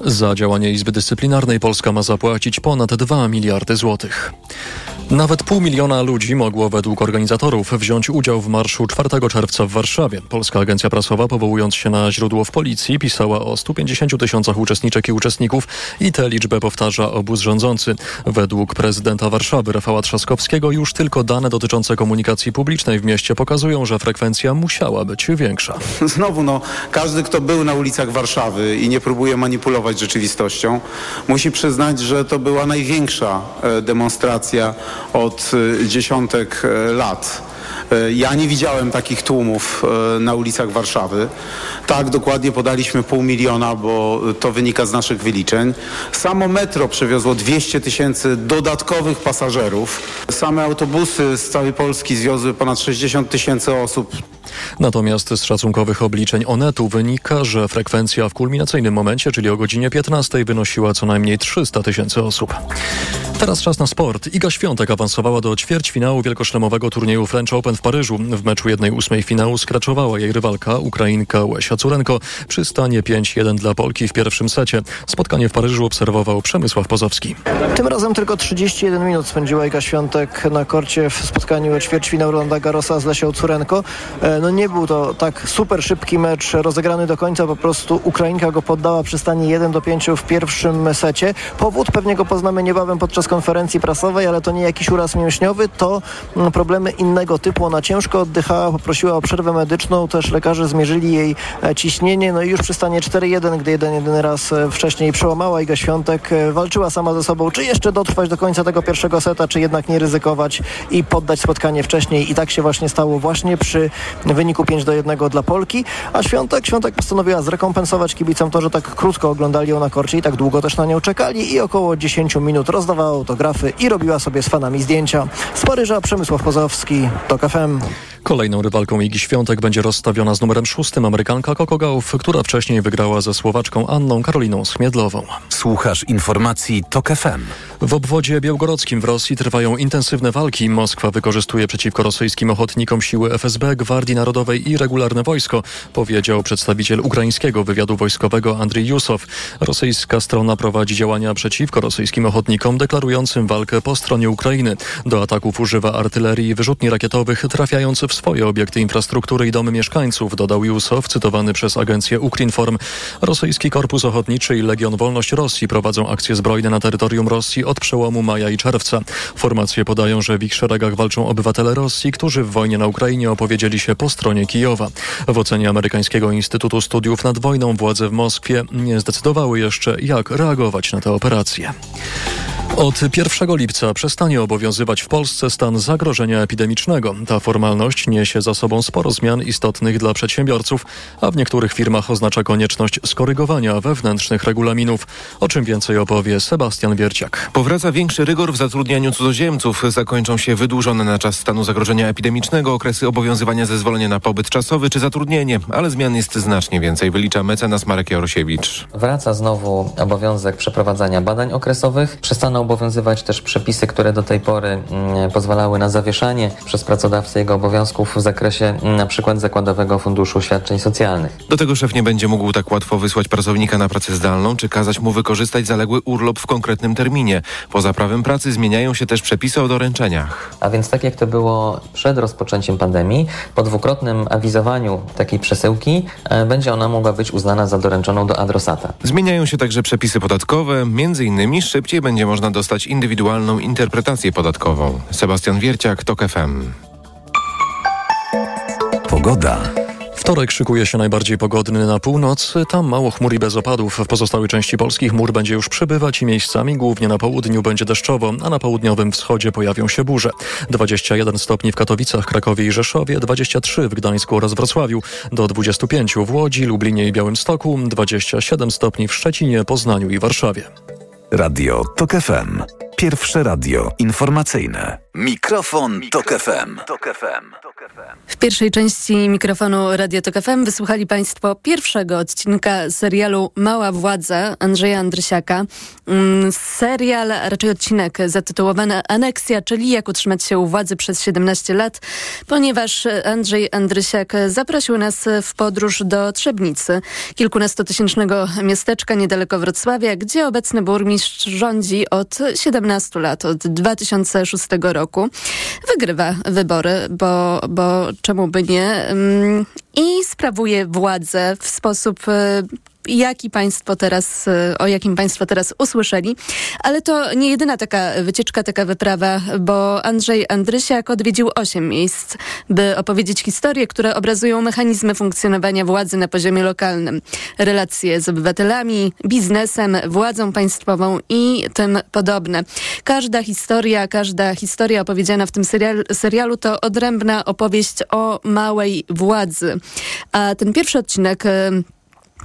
Za działanie Izby Dyscyplinarnej Polska ma zapłacić ponad 2 miliardy złotych. Nawet pół miliona ludzi mogło według organizatorów wziąć udział w marszu 4 czerwca w Warszawie. Polska Agencja Prasowa, powołując się na źródło w policji, pisała o 150 tysiącach uczestniczek i uczestników i tę liczbę powtarza obóz rządzący. Według prezydenta Warszawy Rafała Trzaskowskiego już tylko dane dotyczące komunikacji publicznej w mieście pokazują, że frekwencja musiała być większa. Znowu, no, każdy, kto był na ulicach Warszawy i nie próbuje manipulować rzeczywistością, musi przyznać, że to była największa e, demonstracja od e, dziesiątek e, lat. Ja nie widziałem takich tłumów na ulicach Warszawy. Tak, dokładnie podaliśmy pół miliona, bo to wynika z naszych wyliczeń. Samo metro przewiozło 200 tysięcy dodatkowych pasażerów. Same autobusy z całej Polski zwiozły ponad 60 tysięcy osób. Natomiast z szacunkowych obliczeń Onetu wynika, że frekwencja w kulminacyjnym momencie, czyli o godzinie 15, wynosiła co najmniej 300 tysięcy osób. Teraz czas na sport. Iga Świątek awansowała do ćwierćfinału wielkoszlemowego turnieju French Open w Paryżu. W meczu 1-8 finału skraczowała jej rywalka, Ukrainka Łesia Curenko przy stanie 5-1 dla Polki w pierwszym secie. Spotkanie w Paryżu obserwował Przemysław Pozowski. Tym razem tylko 31 minut spędziła Iga Świątek na korcie w spotkaniu ćwierćfinału Rolanda Garrosa z Lesią Curenko. No nie był to tak super szybki mecz rozegrany do końca, po prostu Ukrainka go poddała przy stanie 1 do 5 w pierwszym secie. Powód pewnie go poznamy niebawem podczas konferencji prasowej, ale to nie jakiś uraz mięśniowy, to problemy innego typu. Ona ciężko oddychała, poprosiła o przerwę medyczną, też lekarze zmierzyli jej ciśnienie, no i już przy stanie 4-1, gdy jeden jedyny raz wcześniej przełamała Iga Świątek, walczyła sama ze sobą, czy jeszcze dotrwać do końca tego pierwszego seta, czy jednak nie ryzykować i poddać spotkanie wcześniej. I tak się właśnie stało właśnie przy wyniku 5 do 1 dla Polki, a Świątek, Świątek postanowiła zrekompensować kibicom to, że tak krótko oglądali ją na korcie i tak długo też na nią czekali i około 10 minut rozdawała autografy i robiła sobie z fanami zdjęcia. Z Paryża Przemysław Pozowski, TOK FM. Kolejną rywalką Igi Świątek będzie rozstawiona z numerem szóstym Amerykanka Coco Gauff, która wcześniej wygrała ze Słowaczką Anną Karoliną Schmiedlową. Słuchasz informacji TOK FM. W obwodzie białgorodzkim w Rosji trwają intensywne walki. Moskwa wykorzystuje przeciwko rosyjskim ochotnikom siły FSB, Gwardii Narodowej i regularne wojsko, powiedział przedstawiciel ukraińskiego wywiadu wojskowego Andrzej Jusow. Rosyjska strona prowadzi działania przeciwko rosyjskim ochotnikom, deklarującym walkę po stronie Ukrainy. Do ataków używa artylerii i wyrzutni rakietowych, trafiając w swoje obiekty infrastruktury i domy mieszkańców, dodał Jusow, cytowany przez agencję Ukrinform. Rosyjski Korpus Ochotniczy i Legion Wolność Rosji prowadzą akcje zbrojne na terytorium Rosji od przełomu maja i czerwca. Formacje podają, że w ich szeregach walczą obywatele Rosji, którzy w wojnie na Ukrainie opowiedzieli się po stronie Kijowa. W ocenie amerykańskiego Instytutu Studiów nad Wojną władze w Moskwie nie zdecydowały jeszcze, jak reagować na tę operację. Od 1 lipca przestanie obowiązywać w Polsce stan zagrożenia epidemicznego. Ta formalność niesie za sobą sporo zmian istotnych dla przedsiębiorców, a w niektórych firmach oznacza konieczność skorygowania wewnętrznych regulaminów. O czym więcej opowie Sebastian Wierciak. Powraca większy rygor w zatrudnianiu cudzoziemców. Zakończą się wydłużone na czas stanu zagrożenia epidemicznego okresy obowiązywania zezwolenia na pobyt czasowy czy zatrudnienie, ale zmian jest znacznie więcej, wylicza mecenas Marek Jarosiewicz. Wraca znowu obowiązek przeprowadzania badań okresowych. Przestaną obowiązywać też przepisy, które do tej pory mm, pozwalały na zawieszanie przez pracodawcę jego obowiązków w zakresie mm, przykład Zakładowego Funduszu Świadczeń Socjalnych. Do tego szef nie będzie mógł tak łatwo wysłać pracownika na pracę zdalną, czy kazać mu wykorzystać zaległy urlop w konkretnym terminie. Poza prawem pracy zmieniają się też przepisy o doręczeniach. A więc tak jak to było przed rozpoczęciem pandemii, po dwukrotnym awizowaniu takiej przesyłki e, będzie ona mogła być uznana za doręczoną do adresata. Zmieniają się także przepisy podatkowe, między innymi szybciej będzie można dostać indywidualną interpretację podatkową. Sebastian Wierciak, TOK FM. Pogoda. Wtorek szykuje się najbardziej pogodny na północ. Tam mało chmur i bez opadów. W pozostałej części Polski chmur będzie już przybywać i miejscami, głównie na południu, będzie deszczowo, a na południowym wschodzie pojawią się burze. 21 stopni w Katowicach, Krakowie i Rzeszowie, 23 w Gdańsku oraz Wrocławiu, do 25 w Łodzi, Lublinie i Białymstoku, 27 stopni w Szczecinie, Poznaniu i Warszawie. Radio TOK FM. Pierwsze radio informacyjne. Mikrofon, Mikrofon Tok FM. Tok FM. W pierwszej części mikrofonu Radio Tok FM wysłuchali Państwo pierwszego odcinka serialu Mała Władza Andrzeja Andrysiaka. Mm, serial, a raczej odcinek zatytułowany Aneksja, czyli jak utrzymać się u władzy przez 17 lat, ponieważ Andrzej Andrysiak zaprosił nas w podróż do Trzebnicy, kilkunastotysięcznego miasteczka niedaleko Wrocławia, gdzie obecny burmistrz rządzi od 17 lat, od 2006 roku. Wygrywa wybory, bo, bo czemu by nie? I sprawuje władzę w sposób e, jaki państwo teraz, e, o jakim państwo teraz usłyszeli. Ale to nie jedyna taka wycieczka, taka wyprawa, bo Andrzej Andrysiak odwiedził osiem miejsc, by opowiedzieć historie, które obrazują mechanizmy funkcjonowania władzy na poziomie lokalnym. Relacje z obywatelami, biznesem, władzą państwową i tym podobne. Każda historia, każda historia opowiedziana w tym serialu, serialu to odrębna opowieść o małej władzy. Ten pierwszy odcinek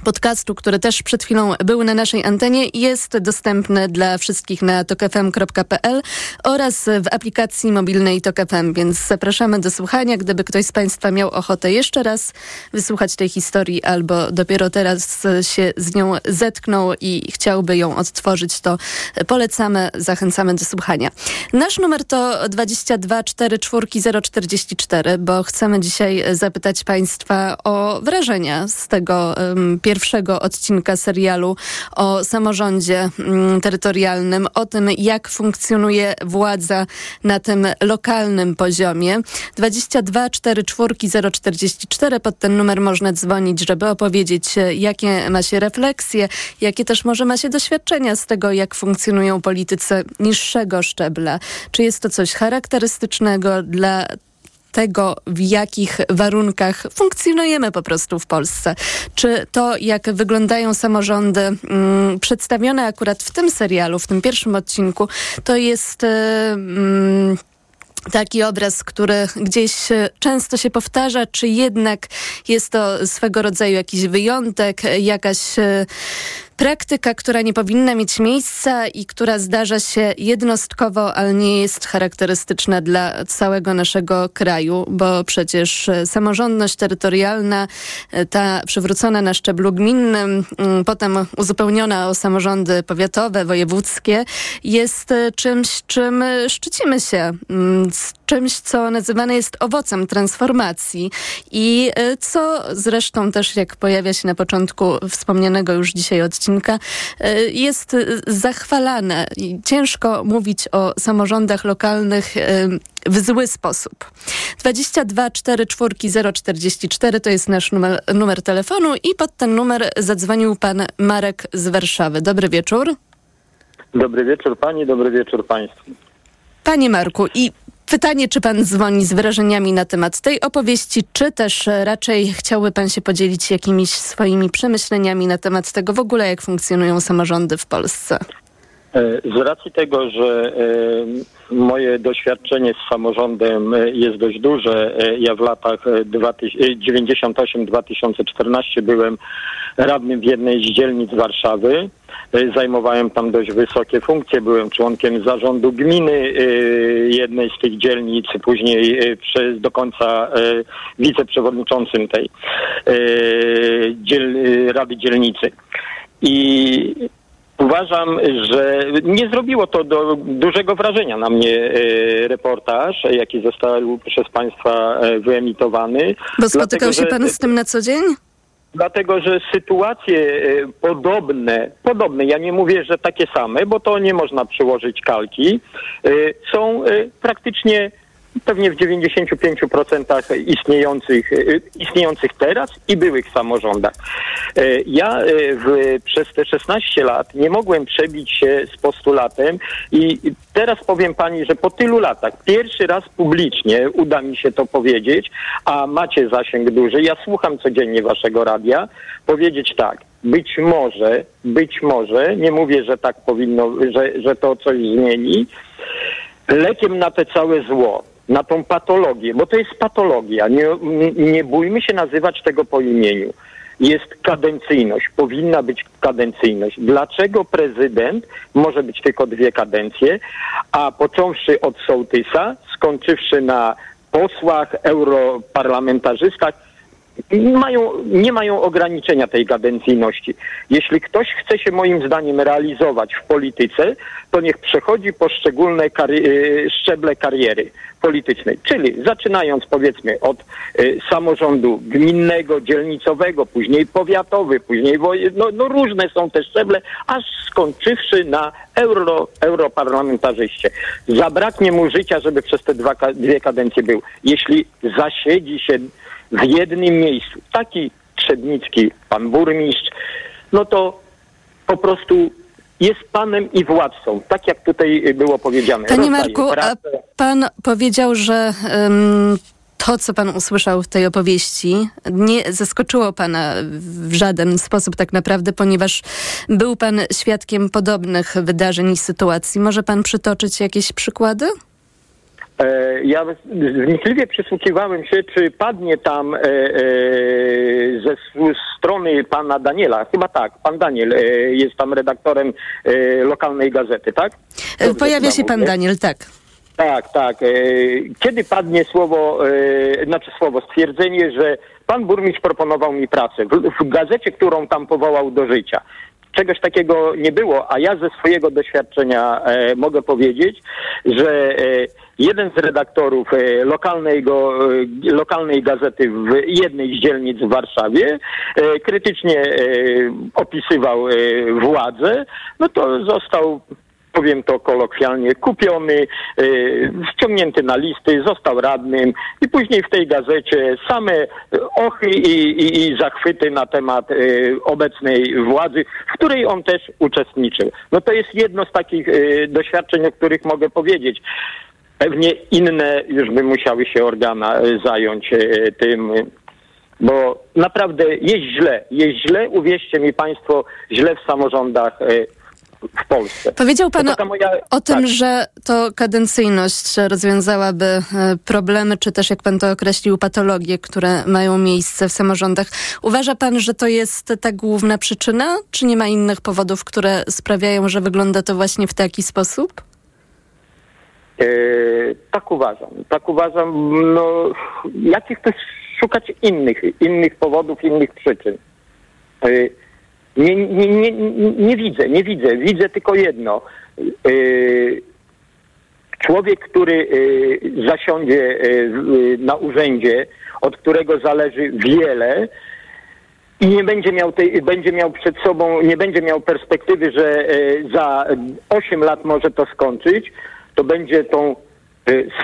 podcastu, który też przed chwilą był na naszej antenie, jest dostępny dla wszystkich na tokefm.pl oraz w aplikacji mobilnej Tokefm, więc zapraszamy do słuchania. Gdyby ktoś z Państwa miał ochotę jeszcze raz wysłuchać tej historii albo dopiero teraz się z nią zetknął i chciałby ją odtworzyć, to polecamy, zachęcamy do słuchania. Nasz numer to 22 044, bo chcemy dzisiaj zapytać Państwa o wrażenia z tego um, pierwszego odcinka serialu o samorządzie mm, terytorialnym, o tym, jak funkcjonuje władza na tym lokalnym poziomie. 22 44 044 pod ten numer można dzwonić, żeby opowiedzieć, jakie ma się refleksje, jakie też może ma się doświadczenia z tego, jak funkcjonują politycy niższego szczebla. Czy jest to coś charakterystycznego dla tego, w jakich warunkach funkcjonujemy po prostu w Polsce. Czy to, jak wyglądają samorządy mm, przedstawione akurat w tym serialu, w tym pierwszym odcinku, to jest. Mm, taki obraz, który gdzieś często się powtarza, czy jednak jest to swego rodzaju jakiś wyjątek, jakaś Praktyka, która nie powinna mieć miejsca i która zdarza się jednostkowo, ale nie jest charakterystyczna dla całego naszego kraju, bo przecież samorządność terytorialna, ta przywrócona na szczeblu gminnym, mm, potem uzupełniona o samorządy powiatowe, wojewódzkie, jest czymś, czym szczycimy się, mm, czymś, co nazywane jest owocem transformacji i y, co zresztą też, jak pojawia się na początku wspomnianego już dzisiaj odcinka, y, jest zachwalane. Ciężko mówić o samorządach lokalnych y, w zły sposób. 22 44 044 to jest nasz numer, numer telefonu i pod ten numer zadzwonił pan Marek z Warszawy. Dobry wieczór. Dobry wieczór pani, dobry wieczór państwu. Panie Marku, i Pytanie, czy pan dzwoni z wrażeniami na temat tej opowieści, czy też raczej chciałby pan się podzielić jakimiś swoimi przemyśleniami na temat tego w ogóle, jak funkcjonują samorządy w Polsce? E, z racji tego, że e, moje doświadczenie z samorządem e, jest dość duże, ja w latach 98-2014 byłem radnym w jednej z dzielnic Warszawy. Zajmowałem tam dość wysokie funkcje, byłem członkiem zarządu gminy jednej z tych dzielnic, później przez do końca wiceprzewodniczącym tej dziel, Rady Dzielnicy. I Uważam, że nie zrobiło to do dużego wrażenia na mnie e, reportaż, jaki został przez Państwa e, wyemitowany. Bo spotykał dlatego, się Pan z tym na co dzień? Dlatego, że sytuacje e, podobne, podobne, ja nie mówię, że takie same, bo to nie można przyłożyć kalki, są praktycznie pewnie w 95% istniejących, y, istniejących teraz i byłych samorządach. E, ja e, w, przez te 16 lat nie mogłem przebić się z postulatem i teraz powiem pani, że po tylu latach pierwszy raz publicznie uda mi się to powiedzieć, a macie zasięg duży. Ja słucham codziennie waszego radia. Powiedzieć tak, być może, być może, nie mówię, że tak powinno, że, że to coś zmieni, lekiem na te całe zło na tą patologię, bo to jest patologia. Nie, nie bójmy się nazywać tego po imieniu. Jest kadencyjność, powinna być kadencyjność. Dlaczego prezydent może być tylko dwie kadencje, a począwszy od sołtysa, skończywszy na posłach, europarlamentarzystach mają, nie mają ograniczenia tej kadencyjności. Jeśli ktoś chce się moim zdaniem realizować w polityce, to niech przechodzi poszczególne kari y, szczeble kariery politycznej, czyli zaczynając powiedzmy od y, samorządu gminnego, dzielnicowego, później powiatowy, później no, no różne są te szczeble, aż skończywszy na euro, europarlamentarzyście. Zabraknie mu życia, żeby przez te dwa, dwie kadencje był. Jeśli zasiedzi się w jednym miejscu, taki Trzebnicki, pan burmistrz, no to po prostu jest panem i władcą, tak jak tutaj było powiedziane. Panie Marku, a pan powiedział, że um, to, co pan usłyszał w tej opowieści, nie zaskoczyło pana w żaden sposób tak naprawdę, ponieważ był pan świadkiem podobnych wydarzeń i sytuacji. Może pan przytoczyć jakieś przykłady? E, ja wnikliwie przysłuchiwałem się, czy padnie tam e, e, ze strony pana Daniela. Chyba tak, pan Daniel jest tam redaktorem lokalnej gazety, tak? Dobrze, Pojawia się pan Daniel, tak. Tak, tak. Kiedy padnie słowo, znaczy słowo, stwierdzenie, że pan burmistrz proponował mi pracę w, w gazecie, którą tam powołał do życia czegoś takiego nie było, a ja ze swojego doświadczenia e, mogę powiedzieć, że e, jeden z redaktorów e, lokalnego, lokalnej gazety w jednej z dzielnic w Warszawie krytycznie opisywał władzę, no to został powiem to kolokwialnie, kupiony, wciągnięty na listy, został radnym i później w tej gazecie same ochy i, i, i zachwyty na temat obecnej władzy, w której on też uczestniczył. No to jest jedno z takich doświadczeń, o których mogę powiedzieć. Pewnie inne już by musiały się organa zająć tym, bo naprawdę jest źle, jest źle, uwierzcie mi Państwo, źle w samorządach w Polsce. Powiedział Pan moja... o tym, tak. że to kadencyjność rozwiązałaby e, problemy, czy też, jak Pan to określił, patologie, które mają miejsce w samorządach. Uważa Pan, że to jest ta główna przyczyna, czy nie ma innych powodów, które sprawiają, że wygląda to właśnie w taki sposób? E, tak uważam. Tak uważam. No, jakich też szukać innych, innych powodów, innych przyczyn. E, nie, nie, nie, nie widzę, nie widzę. Widzę tylko jedno. Y, człowiek, który zasiądzie na urzędzie, od którego zależy wiele, i nie będzie miał, tej, będzie miał przed sobą, nie będzie miał perspektywy, że za 8 lat może to skończyć, to będzie tą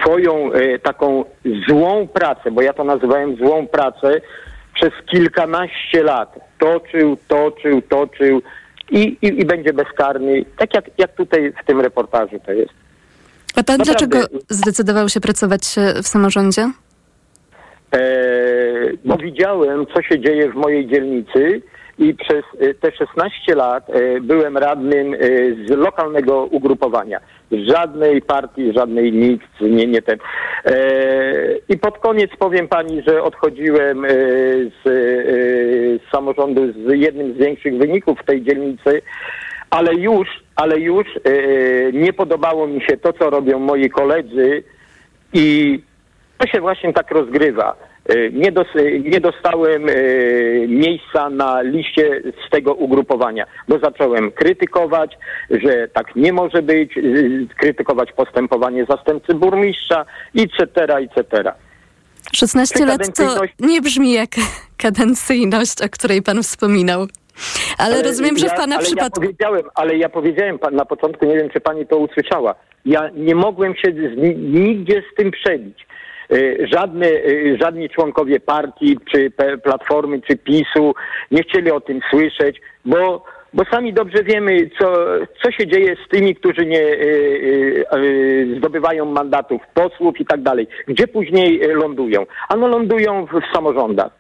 swoją taką złą pracę, bo ja to nazywałem złą pracę, przez kilkanaście lat toczył, toczył, toczył i, i, i będzie bezkarny, tak jak, jak tutaj w tym reportażu to jest. A pan Naprawdę, dlaczego zdecydował się pracować w samorządzie? E, bo widziałem, co się dzieje w mojej dzielnicy i przez e, te 16 lat e, byłem radnym e, z lokalnego ugrupowania. Żadnej partii, żadnej nikt, nie, nie ten. I pod koniec powiem pani, że odchodziłem z, z samorządu z jednym z większych wyników w tej dzielnicy, ale już, ale już nie podobało mi się to, co robią moi koledzy i to się właśnie tak rozgrywa E, nie, dos, nie dostałem e, miejsca na liście z tego ugrupowania, bo zacząłem krytykować, że tak nie może być, e, krytykować postępowanie zastępcy burmistrza, etc., etc. 16 lat to nie brzmi jak kadencyjność, o której pan wspominał. Ale, ale rozumiem, że w pana ale przypadku... Ja powiedziałem, ale ja powiedziałem na początku, nie wiem, czy pani to usłyszała. Ja nie mogłem się z, nigdzie z tym przebić. Y, żadne, y, żadni członkowie partii, czy Platformy, czy PiSu nie chcieli o tym słyszeć, bo bo sami dobrze wiemy, co, co się dzieje z tymi, którzy nie y, zdobywają mandatów posłów i tak dalej. Gdzie później lądują? Ano lądują w, w samorządach.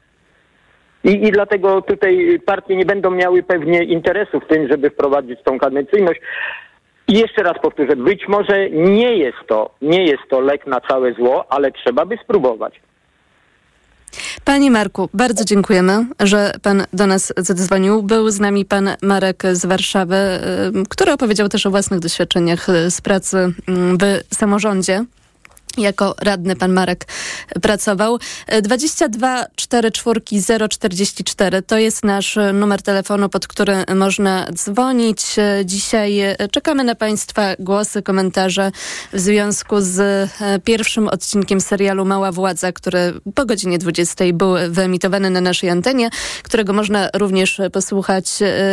I, I dlatego tutaj partie nie będą miały pewnie interesu w tym, żeby wprowadzić tą kadencyjność. I jeszcze raz powtórzę, być może nie jest to, nie jest to lek na całe zło, ale trzeba by spróbować. Panie Marku, bardzo dziękujemy, że pan do nas zadzwonił. Był z nami pan Marek z Warszawy, który opowiedział też o własnych doświadczeniach z pracy w samorządzie. Jako radny pan Marek pracował. 22 44 044 to jest nasz numer telefonu, pod który można dzwonić. Dzisiaj czekamy na Państwa głosy, komentarze w związku z pierwszym odcinkiem serialu Mała Władza, który po godzinie 20 był wyemitowany na naszej antenie, którego można również posłuchać,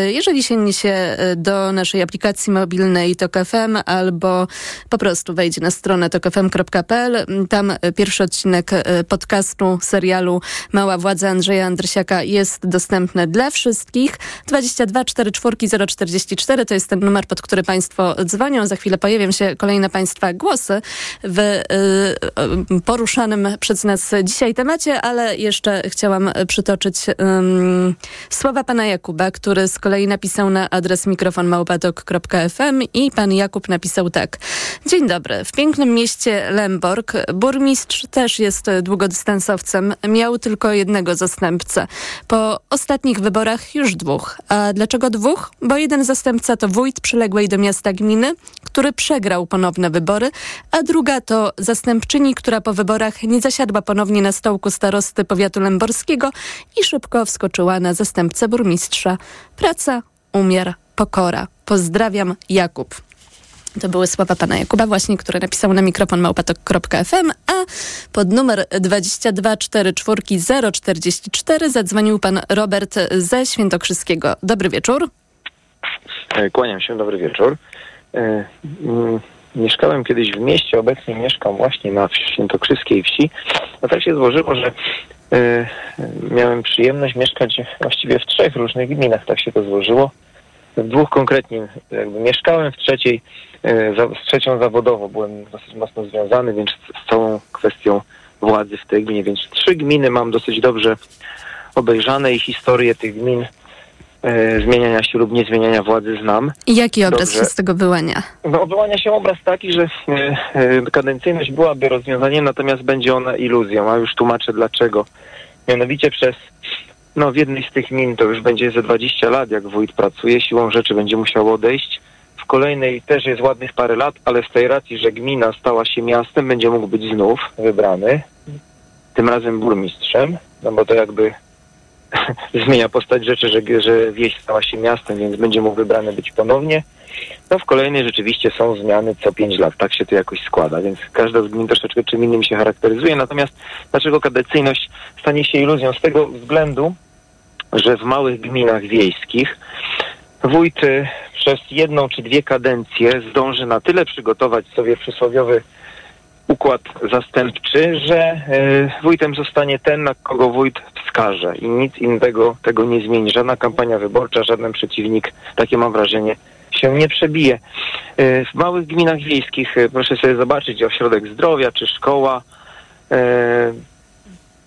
jeżeli sięgnie się do naszej aplikacji mobilnej TOK FM albo po prostu wejdzie na stronę tokfm.pl tam pierwszy odcinek e, podcastu, serialu Mała Władza Andrzeja Andrysiaka jest dostępny dla wszystkich. 22 44 044 to jest ten numer, pod który Państwo dzwonią. Za chwilę pojawią się kolejne Państwa głosy w y, poruszanym przez nas dzisiaj temacie, ale jeszcze chciałam przytoczyć y, słowa pana Jakuba, który z kolei napisał na adres mikrofonmałpatok.fm i pan Jakub napisał tak. Dzień dobry. W pięknym mieście Burmistrz też jest długodystansowcem. Miał tylko jednego zastępcę. Po ostatnich wyborach już dwóch. A dlaczego dwóch? Bo jeden zastępca to wójt przyległej do miasta gminy, który przegrał ponowne wybory, a druga to zastępczyni, która po wyborach nie zasiadła ponownie na stołku starosty powiatu lęborskiego i szybko wskoczyła na zastępcę burmistrza. Praca, umiar, pokora. Pozdrawiam, Jakub. To były słowa pana Jakuba właśnie, który napisał na mikrofon małpatok.fm, a pod numer 2244044 zadzwonił pan Robert ze Świętokrzyskiego. Dobry wieczór. E, kłaniam się, dobry wieczór. E, mm, mieszkałem kiedyś w mieście, obecnie mieszkam właśnie na świętokrzyskiej wsi. No tak się złożyło, że e, miałem przyjemność mieszkać właściwie w trzech różnych gminach, tak się to złożyło. W dwóch konkretnie jakby mieszkałem, w trzeciej E, z trzecią zawodowo byłem dosyć mocno związany, więc z całą kwestią władzy w tej gminie. Więc trzy gminy mam dosyć dobrze obejrzane i historię tych gmin e, zmieniania się lub nie zmieniania władzy znam. I jaki obraz dobrze. się z tego wyłania? No, wyłania się obraz taki, że e, e, kadencyjność byłaby rozwiązaniem, natomiast będzie ona iluzją, a już tłumaczę dlaczego. Mianowicie przez no w jednej z tych gmin to już będzie ze 20 lat, jak wójt pracuje, siłą rzeczy będzie musiał odejść kolejnej też jest ładnych parę lat, ale z tej racji, że gmina stała się miastem, będzie mógł być znów wybrany. Tym razem burmistrzem, no bo to jakby zmienia postać rzeczy, że, że wieś stała się miastem, więc będzie mógł wybrany być ponownie. No w kolejnej rzeczywiście są zmiany co pięć lat. Tak się to jakoś składa, więc każda z gmin troszeczkę czym innym się charakteryzuje. Natomiast dlaczego kadencyjność stanie się iluzją? Z tego względu, że w małych gminach wiejskich wójt przez jedną czy dwie kadencje zdąży na tyle przygotować sobie przysłowiowy układ zastępczy, że y, wójtem zostanie ten, na kogo wójt wskaże i nic innego tego nie zmieni. Żadna kampania wyborcza, żaden przeciwnik, takie mam wrażenie, się nie przebije. Y, w małych gminach wiejskich proszę sobie zobaczyć ośrodek zdrowia czy szkoła,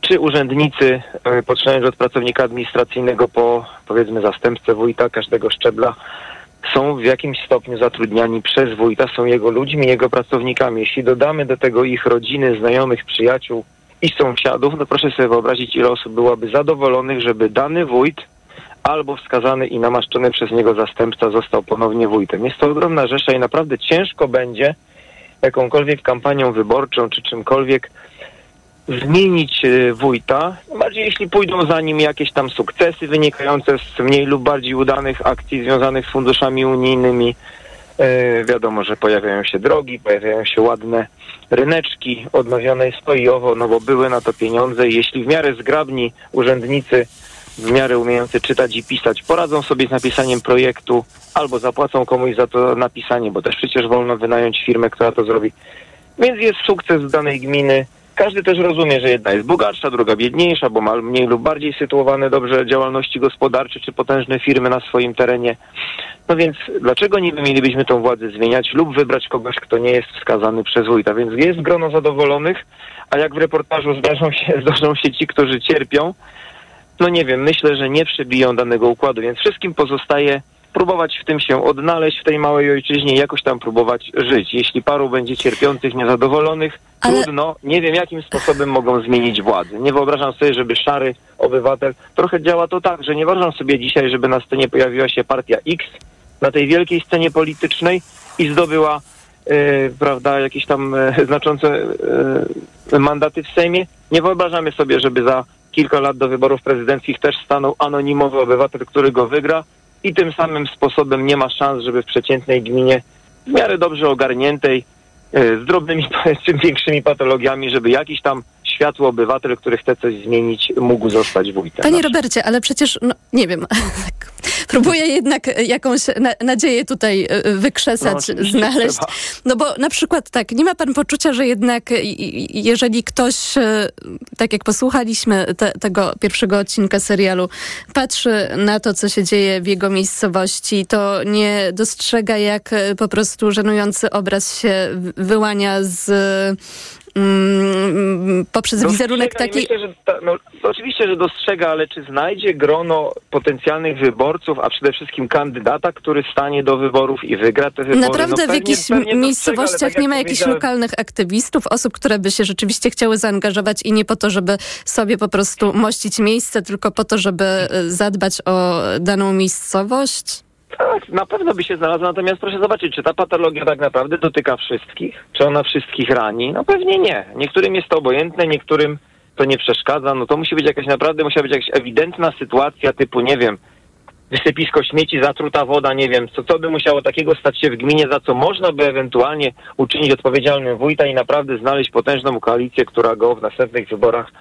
czy urzędnicy, e, poczynając od pracownika administracyjnego po powiedzmy zastępcę wójta każdego szczebla, są w jakimś stopniu zatrudniani przez wójta, są jego ludźmi, jego pracownikami. Jeśli dodamy do tego ich rodziny, znajomych, przyjaciół i sąsiadów, no proszę sobie wyobrazić, ile osób byłoby zadowolonych, żeby dany wójt albo wskazany i namaszczony przez niego zastępca został ponownie wójtem. Jest to ogromna rzesza i naprawdę ciężko będzie jakąkolwiek kampanią wyborczą czy czymkolwiek zmienić e, wójta, bardziej jeśli pójdą za nim jakieś tam sukcesy wynikające z mniej lub bardziej udanych akcji związanych z funduszami unijnymi. E, wiadomo, że pojawiają się drogi, pojawiają się ładne ryneczki, odnowione jest no bo były na to pieniądze jeśli w miarę zgrabni urzędnicy, w miarę umiejący czytać i pisać, poradzą sobie z napisaniem projektu albo zapłacą komuś za to napisanie, bo też przecież wolno wynająć firmę, która to zrobi. Więc jest sukces danej gminy, każdy też rozumie, że jedna jest bogatsza, druga biedniejsza, bo ma mniej lub bardziej sytuowane dobrze działalności gospodarcze czy potężne firmy na swoim terenie. No więc dlaczego niby mielibyśmy tą władzę zmieniać lub wybrać kogoś, kto nie jest wskazany przez wójta? Więc jest grono zadowolonych, a jak w reportażu zdarzą się, zdarzą się ci, którzy cierpią, no nie wiem, myślę, że nie przebiją danego układu, więc wszystkim pozostaje próbować w tym się odnaleźć w tej małej ojczyźnie i jakoś tam próbować żyć. Jeśli paru będzie cierpiących, niezadowolonych, Ale... trudno, nie wiem jakim sposobem mogą zmienić władzę. Nie wyobrażam sobie, żeby szary obywatel, trochę działa to tak, że nie wyobrażam sobie dzisiaj, żeby na scenie pojawiła się partia X na tej wielkiej scenie politycznej i zdobyła prawda, jakieś tam znaczące mandaty w Sejmie. Nie wyobrażamy sobie, żeby za kilka lat do wyborów prezydenckich też stanął anonimowy obywatel, który go wygra i tym samym sposobem nie ma szans, żeby w przeciętnej gminie w miarę dobrze ogarniętej, z drobnymi czy większymi patologiami, żeby jakiś tam światły obywatel, który chce coś zmienić, mógł zostać wójtem. Panie Robercie, ale przecież, no, nie wiem, próbuję jednak jakąś na, nadzieję tutaj e, wykrzesać, no, znaleźć. Trzeba. No bo na przykład tak, nie ma pan poczucia, że jednak jeżeli ktoś, e, tak jak posłuchaliśmy te, tego pierwszego odcinka serialu, patrzy na to, co się dzieje w jego miejscowości, to nie dostrzega, jak e, po prostu żenujący obraz się wyłania z Mm, poprzez dostrzega wizerunek taki... Myślę, że ta, no, oczywiście, że dostrzega, ale czy znajdzie grono potencjalnych wyborców, a przede wszystkim kandydata, który stanie do wyborów i wygra te wybory? Naprawdę no, pewnie, w jakichś miejscowościach tak nie ma jakichś lokalnych aktywistów, osób, które by się rzeczywiście chciały zaangażować i nie po to, żeby sobie po prostu mościć miejsce, tylko po to, żeby zadbać o daną miejscowość? Tak, na pewno by się znalazła, natomiast proszę zobaczyć, czy ta patologia tak naprawdę dotyka wszystkich? Czy ona wszystkich rani? No pewnie nie. Niektórym jest to obojętne, niektórym to nie przeszkadza. No to musi być jakaś naprawdę, musiała być jakaś ewidentna sytuacja typu, nie wiem, wysypisko śmieci, zatruta woda, nie wiem, co, co by musiało takiego stać się w gminie, za co można by ewentualnie uczynić odpowiedzialnym wójta i naprawdę znaleźć potężną koalicję, która go w następnych wyborach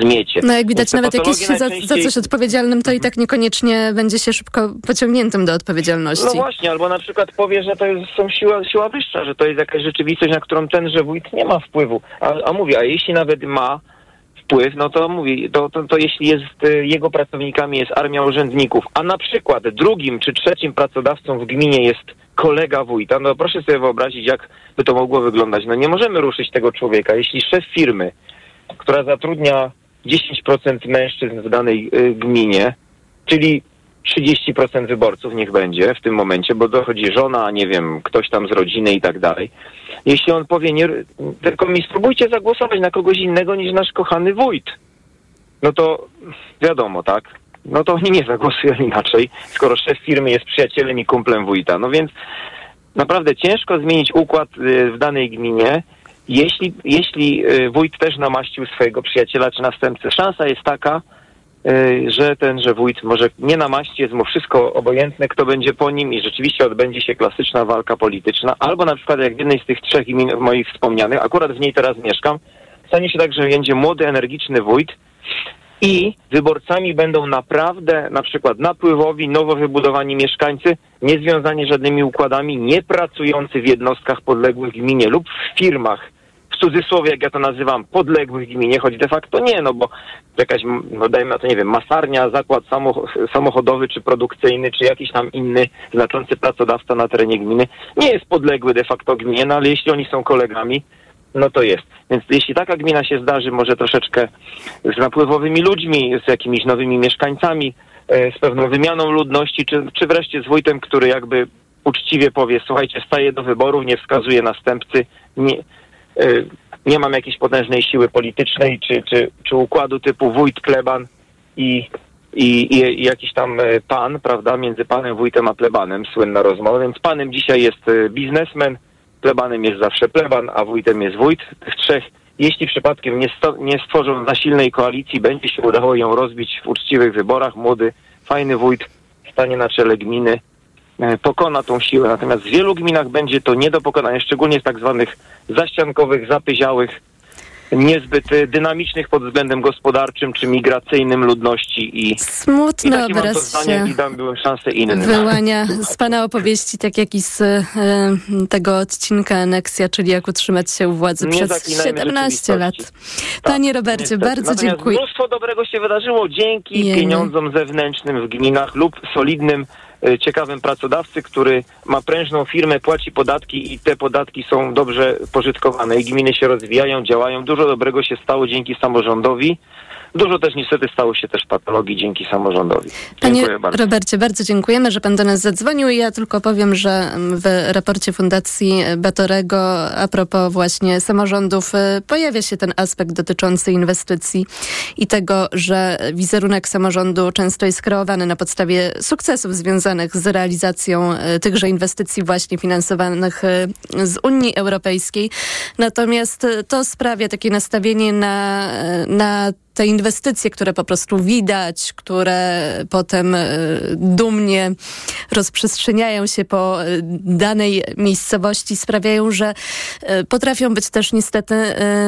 zmiecie. No jak widać, nawet jak jest się za, za, coś odpowiedzialnym, to i tak niekoniecznie będzie się szybko pociągniętym do odpowiedzialności. No właśnie, albo na przykład powie, że to jest, są siła, siła wyższa, że to jest jakaś rzeczywistość, na którą tenże wójt nie ma wpływu. A, a mówi, a jeśli nawet ma, wpływ, no to mówi, to, to, to jeśli jest y, jego pracownikami jest armia urzędników, a na przykład drugim czy trzecim pracodawcą w gminie jest kolega wójta, no proszę sobie wyobrazić, jak by to mogło wyglądać. No nie możemy ruszyć tego człowieka. Jeśli szef firmy, która zatrudnia 10% mężczyzn w danej y, gminie, czyli 30% wyborców niech będzie w tym momencie, bo dochodzi żona, nie wiem, ktoś tam z rodziny i tak dalej. Jeśli on powie, nie, tylko mi spróbujcie zagłosować na kogoś innego niż nasz kochany wójt, no to wiadomo, tak? No to oni nie zagłosują inaczej, skoro szef firmy jest przyjacielem i kumplem wójta. No więc naprawdę ciężko zmienić układ y, w danej gminie, jeśli, jeśli y, wójt też namaścił swojego przyjaciela czy następcę. Szansa jest taka, że ten, że wójt może nie namaści, jest mu wszystko obojętne, kto będzie po nim i rzeczywiście odbędzie się klasyczna walka polityczna, albo na przykład jak w jednej z tych trzech imion moich wspomnianych, akurat w niej teraz mieszkam, stanie się tak, że będzie młody, energiczny wójt i wyborcami będą naprawdę na przykład napływowi, nowo wybudowani mieszkańcy, nie związani żadnymi układami, nie pracujący w jednostkach podległych gminie lub w firmach w cudzysłowie, jak ja to nazywam, podległych gminie, choć de facto nie, no bo jakaś, no dajmy na to, nie wiem, masarnia, zakład samochodowy czy produkcyjny, czy jakiś tam inny znaczący pracodawca na terenie gminy nie jest podległy de facto gminie, no ale jeśli oni są kolegami, no to jest. Więc jeśli taka gmina się zdarzy, może troszeczkę z napływowymi ludźmi, z jakimiś nowymi mieszkańcami, e, z pewną wymianą ludności, czy, czy wreszcie z wójtem, który jakby uczciwie powie, słuchajcie, staje do wyborów, nie wskazuje następcy, nie, nie mam jakiejś potężnej siły politycznej czy, czy, czy układu typu wójt, pleban i, i, i, jakiś tam y, pan, prawda, między panem wójtem a plebanem, słynna rozmowa, więc panem dzisiaj jest y, biznesmen, plebanem jest zawsze pleban, a wójtem jest wójt. Tych trzech, jeśli przypadkiem nie, sto, nie stworzą za silnej koalicji, będzie się udało ją rozbić w uczciwych wyborach, młody, fajny wójt stanie na czele gminy, pokona tą siłę. Natomiast w wielu gminach będzie to nie do pokonania, szczególnie z tak zwanych zaściankowych, zapyziałych, niezbyt e, dynamicznych pod względem gospodarczym czy migracyjnym ludności i smutny i obraz się i dam byłem szansę innym. Wyłania z pana opowieści, tak jak i z e, tego odcinka Aneksja, czyli jak utrzymać się u władzy nie przez 17 lat. Tak, Panie Robercie, niestety. bardzo Natomiast dziękuję. Mnóstwo dobrego się wydarzyło dzięki Jemy. pieniądzom zewnętrznym w gminach lub solidnym E, ciekawym pracodawcy, który ma prężną firmę, płaci podatki i te podatki są dobrze pożytkowane i gminy się rozwijają, działają. Dużo dobrego się stało dzięki samorządowi. Dużo też niestety stało się też patologii dzięki samorządowi. Dziękuję Panie bardzo. Robercie, bardzo dziękujemy, że pan do nas zadzwonił. Ja tylko powiem, że w raporcie Fundacji Batorego a propos właśnie samorządów y, pojawia się ten aspekt dotyczący inwestycji i tego, że wizerunek samorządu często jest kreowany na podstawie sukcesów związanych z realizacją e, tychże inwestycji właśnie finansowanych e, z Unii Europejskiej. Natomiast to sprawia takie nastawienie na, na te inwestycje, które po prostu widać, które potem e, dumnie rozprzestrzeniają się po e, danej miejscowości, sprawiają, że e, potrafią być też niestety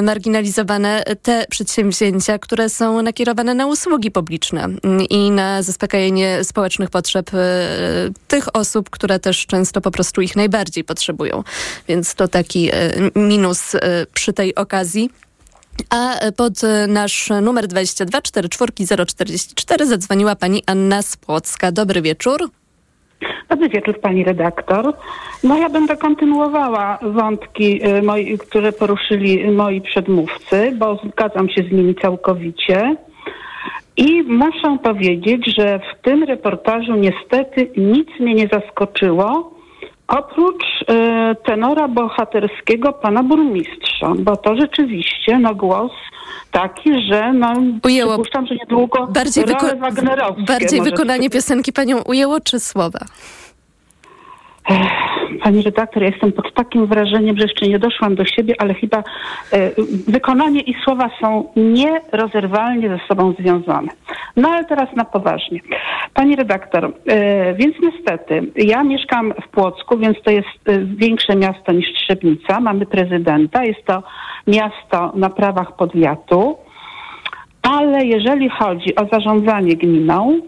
marginalizowane te przedsięwzięcia, które są nakierowane na usługi publiczne i na zaspokajanie społecznych potrzeb tych osób, które też często po prostu ich najbardziej potrzebują. Więc to taki minus przy tej okazji. A pod nasz numer 22 044 zadzwoniła pani Anna Spłocka. Dobry wieczór. Dobry wieczór pani redaktor. No ja będę kontynuowała wątki, y, moi, które poruszyli moi przedmówcy, bo zgadzam się z nimi całkowicie. I muszę powiedzieć, że w tym reportażu niestety nic mnie nie zaskoczyło, Oprócz y, tenora bohaterskiego pana burmistrza, bo to rzeczywiście no, głos taki, że no, ujęło. przypuszczam, że niedługo bardziej, wyko- bardziej wykonanie piosenki panią ujęło, czy słowa? Pani redaktor, ja jestem pod takim wrażeniem, że jeszcze nie doszłam do siebie, ale chyba e, wykonanie i słowa są nierozerwalnie ze sobą związane. No ale teraz na poważnie. Pani redaktor, e, więc niestety, ja mieszkam w Płocku, więc to jest e, większe miasto niż Trzebnica. Mamy prezydenta, jest to miasto na prawach podwiatu, ale jeżeli chodzi o zarządzanie gminą,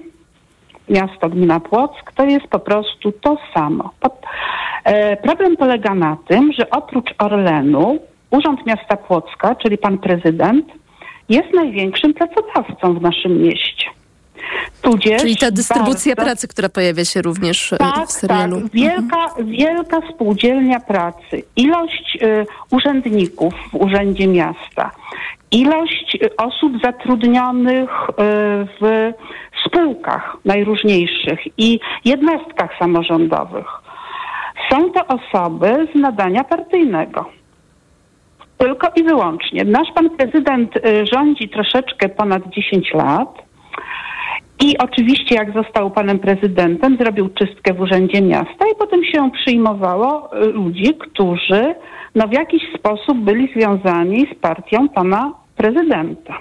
miasto gmina Płock, to jest po prostu to samo. E, problem polega na tym, że oprócz Orlenu Urząd Miasta Płocka, czyli pan prezydent, jest największym pracodawcą w naszym mieście. Tudzież Czyli ta dystrybucja bardzo, pracy, która pojawia się również e, tak, w serialu. Tak, wielka, wielka spółdzielnia pracy. Ilość y, urzędników w Urzędzie Miasta. Ilość osób zatrudnionych y, w spółkach najróżniejszych i jednostkach samorządowych. Są to osoby z nadania partyjnego. Tylko i wyłącznie. Nasz pan prezydent y, rządzi troszeczkę ponad 10 lat. I oczywiście, jak został panem prezydentem, zrobił czystkę w Urzędzie Miasta i potem się przyjmowało y, ludzi, którzy no, w jakiś sposób byli związani z partią pana prezydenta.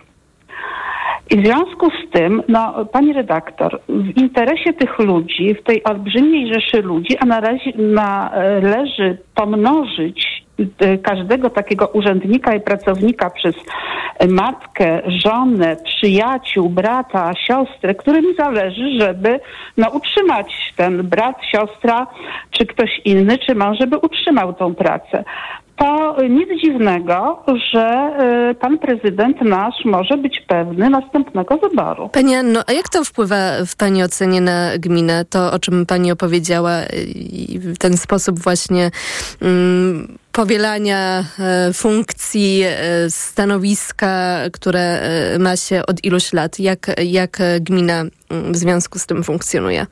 I w związku z tym, no, pani redaktor, w interesie tych ludzi, w tej olbrzymiej rzeszy ludzi, a należy pomnożyć y, każdego takiego urzędnika i pracownika przez matkę, żonę, przyjaciół, brata, siostrę, którym zależy, żeby no, utrzymać ten brat, siostra, czy ktoś inny, czy mąż, żeby utrzymał tą pracę to nic dziwnego, że y, pan prezydent nasz może być pewny następnego wyboru. Pani Anno, a jak to wpływa w Pani ocenie na gminę? To, o czym Pani opowiedziała i ten sposób właśnie um, powielania e, funkcji, e, stanowiska, które e, ma się od iluś lat. Jak, jak gmina mm, w związku z tym funkcjonuje?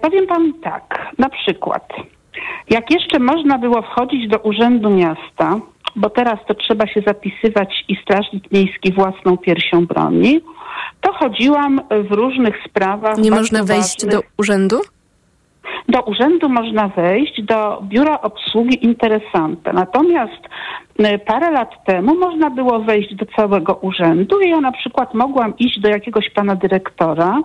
Powiem Pan tak, na przykład jak jeszcze można było wchodzić do Urzędu Miasta, bo teraz to trzeba się zapisywać i Strażnik Miejski własną piersią broni, to chodziłam w różnych sprawach. Nie można wejść ważnych. do urzędu? Do urzędu można wejść, do biura obsługi interesanta. Natomiast y, parę lat temu można było wejść do całego urzędu i ja na przykład mogłam iść do jakiegoś pana dyrektora,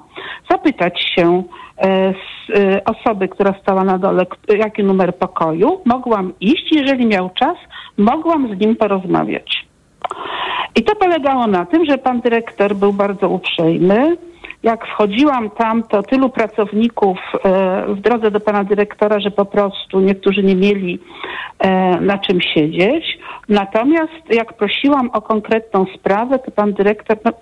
zapytać się z e, osoby, która stała na dole, jaki numer pokoju, mogłam iść, jeżeli miał czas, mogłam z nim porozmawiać. I to polegało na tym, że pan dyrektor był bardzo uprzejmy, jak wchodziłam tam, to tylu pracowników e, w drodze do pana dyrektora, że po prostu niektórzy nie mieli e, na czym siedzieć. Natomiast jak prosiłam o konkretną sprawę, to pan dyrektor, no, e,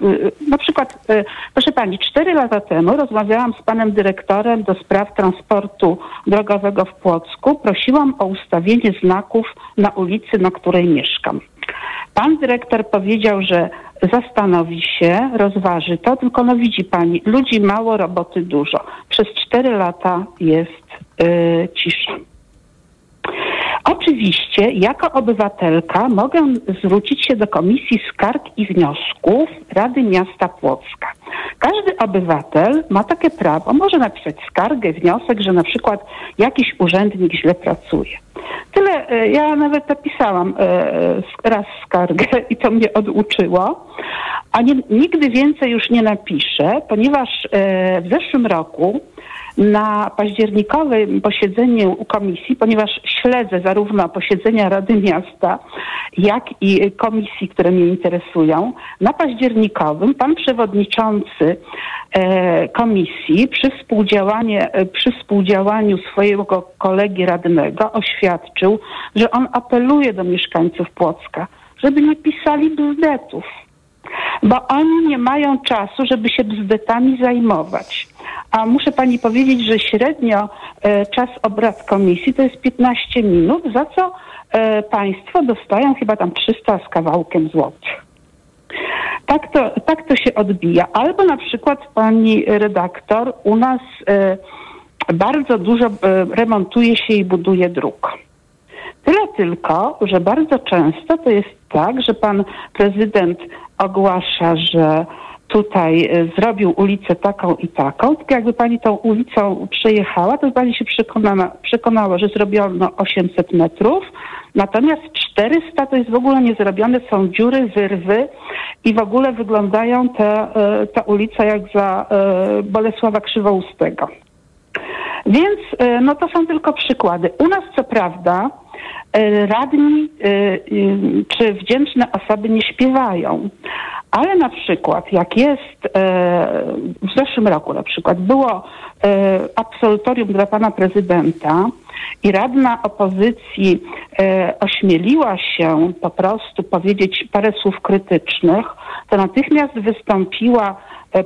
na przykład, proszę pani, cztery lata temu rozmawiałam z panem dyrektorem do spraw transportu drogowego w Płocku. Prosiłam o ustawienie znaków na ulicy, na której mieszkam. Pan dyrektor powiedział, że zastanowi się, rozważy to, tylko no widzi pani, ludzi mało, roboty dużo. Przez cztery lata jest yy, cisza. Oczywiście, jako obywatelka mogę zwrócić się do Komisji Skarg i Wniosków Rady Miasta Płocka. Każdy obywatel ma takie prawo, może napisać skargę, wniosek, że na przykład jakiś urzędnik źle pracuje. Tyle, e, ja nawet napisałam e, raz skargę i to mnie oduczyło, a nie, nigdy więcej już nie napiszę, ponieważ e, w zeszłym roku na październikowym posiedzeniu komisji, ponieważ śledzę zarówno posiedzenia Rady Miasta, jak i komisji, które mnie interesują. Na październikowym pan przewodniczący e, komisji przy, e, przy współdziałaniu swojego kolegi radnego oświadczył, że on apeluje do mieszkańców Płocka, żeby nie pisali bzdetów bo oni nie mają czasu, żeby się bzdetami zajmować. A muszę pani powiedzieć, że średnio e, czas obrad komisji to jest 15 minut, za co e, państwo dostają chyba tam 300 z kawałkiem złotych. Tak to, tak to się odbija. Albo na przykład pani redaktor u nas e, bardzo dużo remontuje się i buduje dróg. Tyle tylko, że bardzo często to jest tak, że pan prezydent ogłasza, że tutaj e, zrobił ulicę taką i taką, tylko jakby pani tą ulicą przejechała, to pani się przekonała, przekonała, że zrobiono 800 metrów, natomiast 400 to jest w ogóle niezrobione, są dziury, wyrwy i w ogóle wyglądają te, e, ta ulica jak za e, Bolesława Krzywoustego. Więc no to są tylko przykłady. U nas co prawda radni czy wdzięczne osoby nie śpiewają, ale na przykład, jak jest e, w zeszłym roku na przykład, było e, absolutorium dla pana prezydenta i radna opozycji e, ośmieliła się po prostu powiedzieć parę słów krytycznych, to natychmiast wystąpiła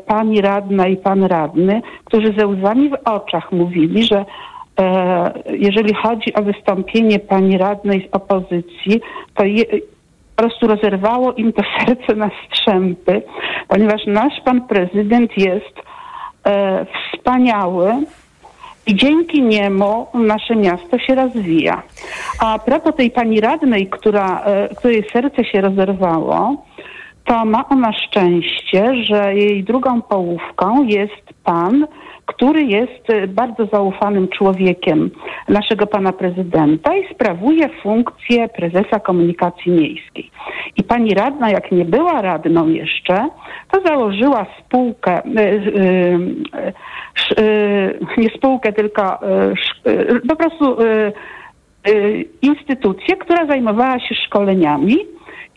pani radna i pan radny, którzy ze łzami w oczach mówili, że jeżeli chodzi o wystąpienie pani radnej z opozycji, to je, po prostu rozerwało im to serce na strzępy, ponieważ nasz pan prezydent jest e, wspaniały i dzięki niemu nasze miasto się rozwija. A propos tej pani radnej, która, e, której serce się rozerwało, to ma ona szczęście, że jej drugą połówką jest pan, który jest e, bardzo zaufanym człowiekiem naszego pana prezydenta i sprawuje funkcję prezesa komunikacji miejskiej. I pani radna, jak nie była radną jeszcze, to założyła spółkę, e, e, nie spółkę, tylko po prostu instytucję, która zajmowała się szkoleniami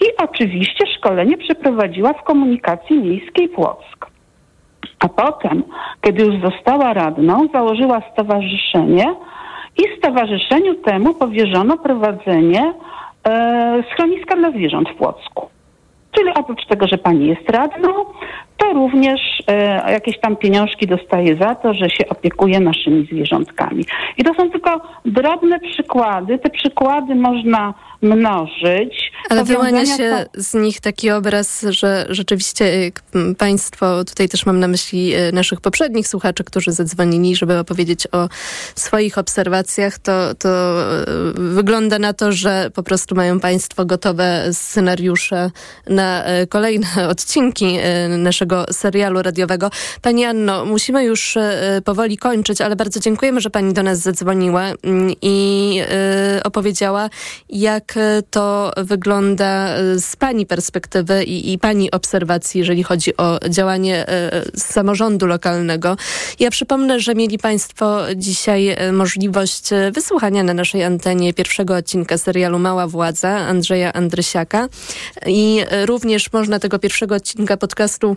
i oczywiście szkolenie przeprowadziła w komunikacji miejskiej Płock. A potem, kiedy już została radną, założyła stowarzyszenie i stowarzyszeniu temu powierzono prowadzenie e, schroniska dla zwierząt w Płocku. Czyli oprócz tego, że pani jest radną, to również e, jakieś tam pieniążki dostaje za to, że się opiekuje naszymi zwierzątkami. I to są tylko drobne przykłady. Te przykłady można mnożyć. Ale wyłania się to... z nich taki obraz, że rzeczywiście y, państwo, tutaj też mam na myśli y, naszych poprzednich słuchaczy, którzy zadzwonili, żeby opowiedzieć o swoich obserwacjach, to, to y, wygląda na to, że po prostu mają państwo gotowe scenariusze na kolejne odcinki naszego serialu radiowego. Pani Anno, musimy już powoli kończyć, ale bardzo dziękujemy, że pani do nas zadzwoniła mm, i opowiedziała, jak jak to wygląda z Pani perspektywy i, i Pani obserwacji, jeżeli chodzi o działanie e, samorządu lokalnego. Ja przypomnę, że mieli Państwo dzisiaj e, możliwość wysłuchania na naszej antenie pierwszego odcinka serialu Mała Władza Andrzeja Andrysiaka i również można tego pierwszego odcinka podcastu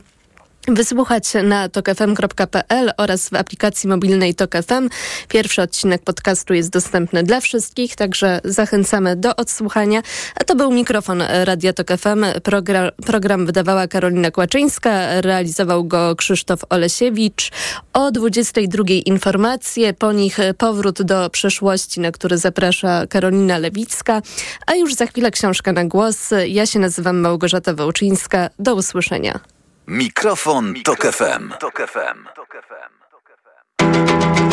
Wysłuchać na tokefm.pl oraz w aplikacji mobilnej Tokefm. Pierwszy odcinek podcastu jest dostępny dla wszystkich, także zachęcamy do odsłuchania. A to był mikrofon Radia Tokefm. Program, program wydawała Karolina Kłaczyńska, realizował go Krzysztof Olesiewicz. O 22 informacje, po nich powrót do przeszłości, na który zaprasza Karolina Lewicka. A już za chwilę książka na głos. Ja się nazywam Małgorzata Wołczyńska. Do usłyszenia. Mikrofon, Mikrofon Tok FM. Tok FM. Tok FM.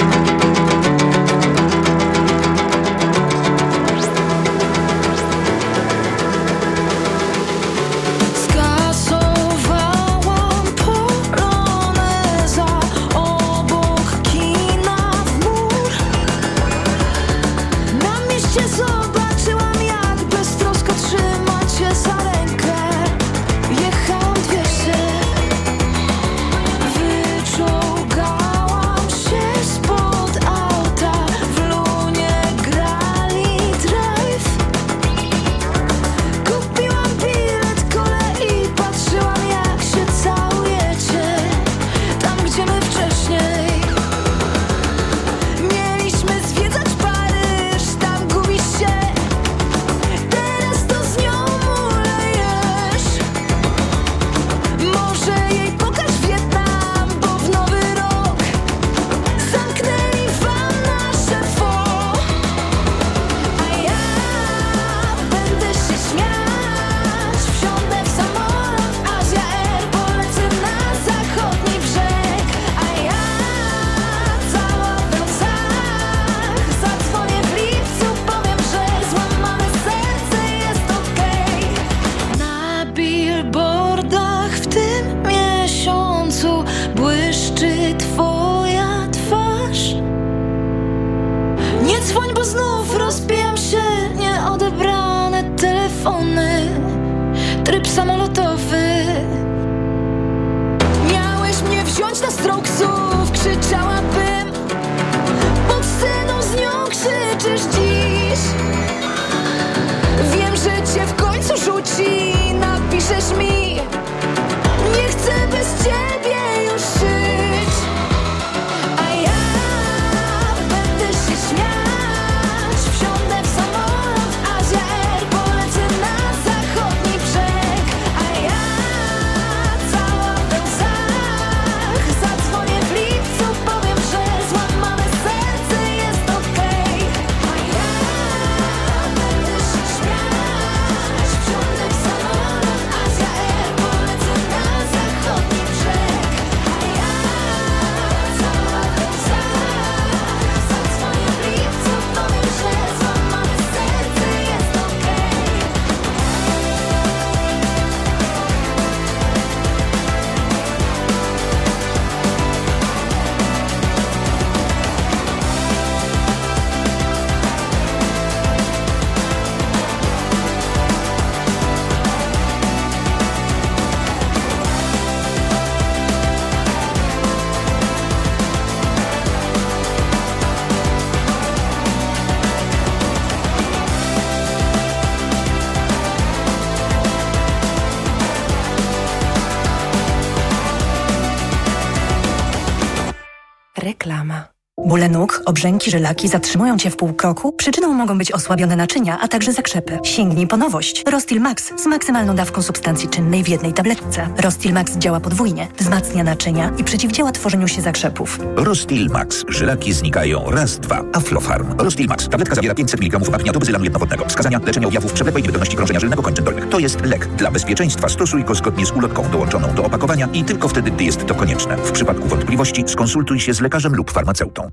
Obrzęki, żylaki zatrzymują Cię w pół kroku? Przyczyną mogą być osłabione naczynia, a także zakrzepy. Sięgnij po nowość. Rostil Max z maksymalną dawką substancji czynnej w jednej tabletce. Rostil Max działa podwójnie, wzmacnia naczynia i przeciwdziała tworzeniu się zakrzepów. Rostil Max. Żylaki znikają raz, dwa. Aflofarm. Rostil Max. Tabletka zawiera 500 mg apnia do bezylanu jednowodnego. Wskazania leczenia objawów przewlekłej niewydolności krążenia żylnego kończyn dolnych. To jest lek. Dla bezpieczeństwa stosuj go zgodnie z ulotką dołączoną do opakowania i tylko wtedy, gdy jest to konieczne. W przypadku wątpliwości skonsultuj się z lekarzem lub farmaceutą.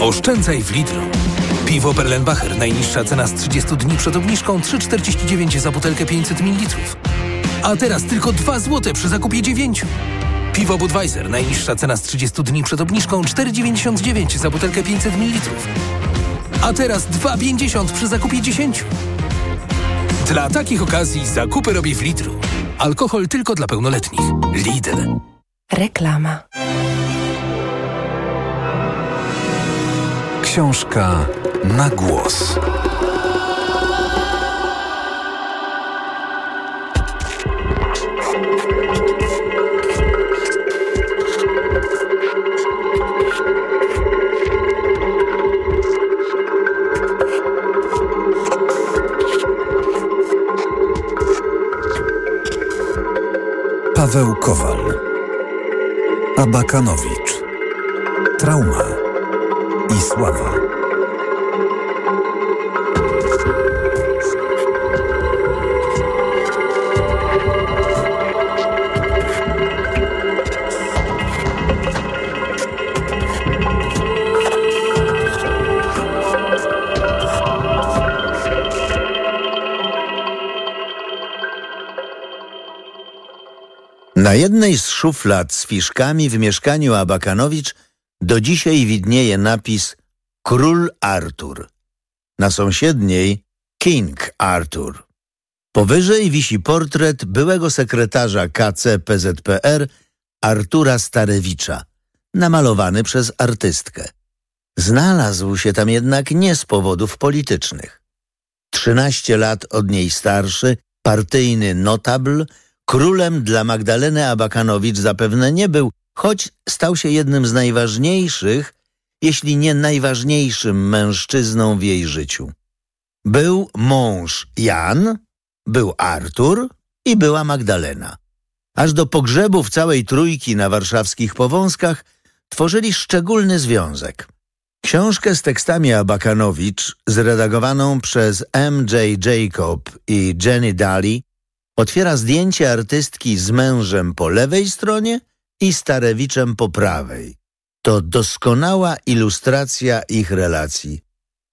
Oszczędzaj w Lidlu. Piwo Perlenbacher. Najniższa cena z 30 dni przed obniżką 3,49 za butelkę 500 ml. A teraz tylko 2 zł przy zakupie 9. Piwo Budweiser. Najniższa cena z 30 dni przed obniżką 4,99 za butelkę 500 ml. A teraz 2,50 przy zakupie 10. Dla takich okazji zakupy robię w Lidlu. Alkohol tylko dla pełnoletnich. Lidl. Reklama. Książka na głos. Paweł Kowal. Abakanowicz. Trauma Na jednej z szuflad z fiszkami w mieszkaniu Abakanowicz do dzisiaj widnieje napis Król Artur. Na sąsiedniej King Artur. Powyżej wisi portret byłego sekretarza KC PZPR Artura Starewicza, namalowany przez artystkę. Znalazł się tam jednak nie z powodów politycznych. Trzynaście lat od niej starszy, partyjny notabl, królem dla Magdaleny Abakanowicz zapewne nie był, choć stał się jednym z najważniejszych, jeśli nie najważniejszym mężczyzną w jej życiu. Był mąż Jan, był Artur i była Magdalena. Aż do pogrzebów całej trójki na warszawskich Powązkach tworzyli szczególny związek. Książkę z tekstami Abakanowicz, zredagowaną przez M.J. Jacob i Jenny Daly, otwiera zdjęcie artystki z mężem po lewej stronie i Starewiczem po prawej. To doskonała ilustracja ich relacji.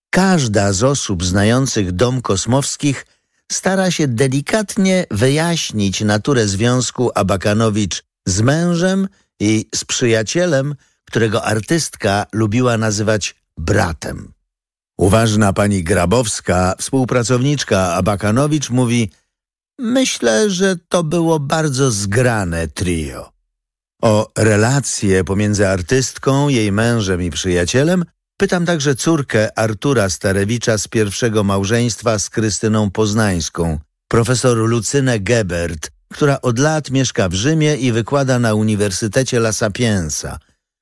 Każda z osób znających dom Kosmowskich stara się delikatnie wyjaśnić naturę związku Abakanowicz z mężem i z przyjacielem, którego artystka lubiła nazywać bratem. Uważna pani Grabowska, współpracowniczka Abakanowicz mówi Myślę, że to było bardzo zgrane trio. O relacje pomiędzy artystką, jej mężem i przyjacielem pytam także córkę Artura Starewicza z pierwszego małżeństwa z Krystyną Poznańską, profesor Lucynę Gebert, która od lat mieszka w Rzymie i wykłada na Uniwersytecie La Sapienza.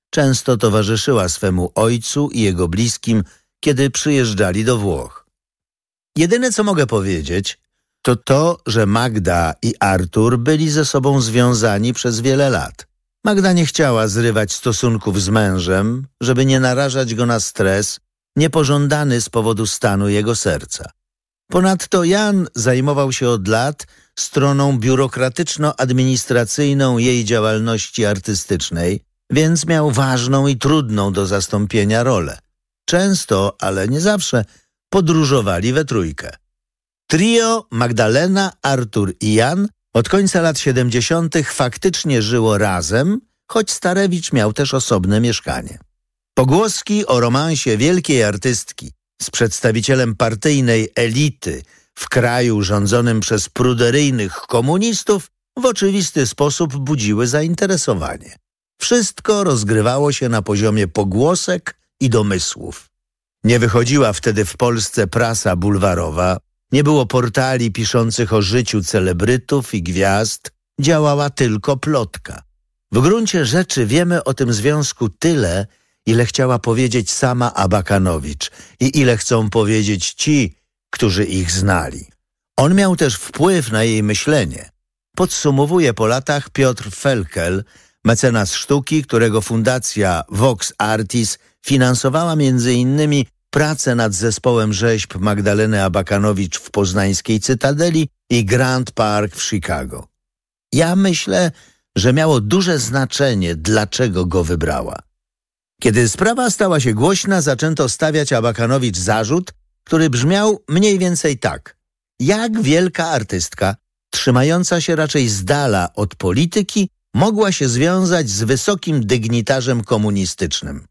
Często towarzyszyła swemu ojcu i jego bliskim, kiedy przyjeżdżali do Włoch. Jedyne co mogę powiedzieć, to to, że Magda i Artur byli ze sobą związani przez wiele lat. Magda nie chciała zrywać stosunków z mężem, żeby nie narażać go na stres, niepożądany z powodu stanu jego serca. Ponadto Jan zajmował się od lat stroną biurokratyczno-administracyjną jej działalności artystycznej, więc miał ważną i trudną do zastąpienia rolę. Często, ale nie zawsze, podróżowali we trójkę. Trio Magdalena, Artur i Jan od końca lat 70. faktycznie żyło razem, choć Starewicz miał też osobne mieszkanie. Pogłoski o romansie wielkiej artystki z przedstawicielem partyjnej elity w kraju rządzonym przez pruderyjnych komunistów w oczywisty sposób budziły zainteresowanie. Wszystko rozgrywało się na poziomie pogłosek i domysłów. Nie wychodziła wtedy w Polsce prasa bulwarowa, nie było portali piszących o życiu celebrytów i gwiazd, działała tylko plotka. W gruncie rzeczy wiemy o tym związku tyle, ile chciała powiedzieć sama Abakanowicz i ile chcą powiedzieć ci, którzy ich znali. On miał też wpływ na jej myślenie. Podsumowuje po latach Piotr Felkel, mecenas sztuki, którego fundacja Vox Artis finansowała między pracę nad zespołem rzeźb Magdaleny Abakanowicz w poznańskiej Cytadeli i Grand Park w Chicago. Ja myślę, że miało duże znaczenie, dlaczego go wybrała. Kiedy sprawa stała się głośna, zaczęto stawiać Abakanowicz zarzut, który brzmiał mniej więcej tak. Jak wielka artystka, trzymająca się raczej z dala od polityki, mogła się związać z wysokim dygnitarzem komunistycznym.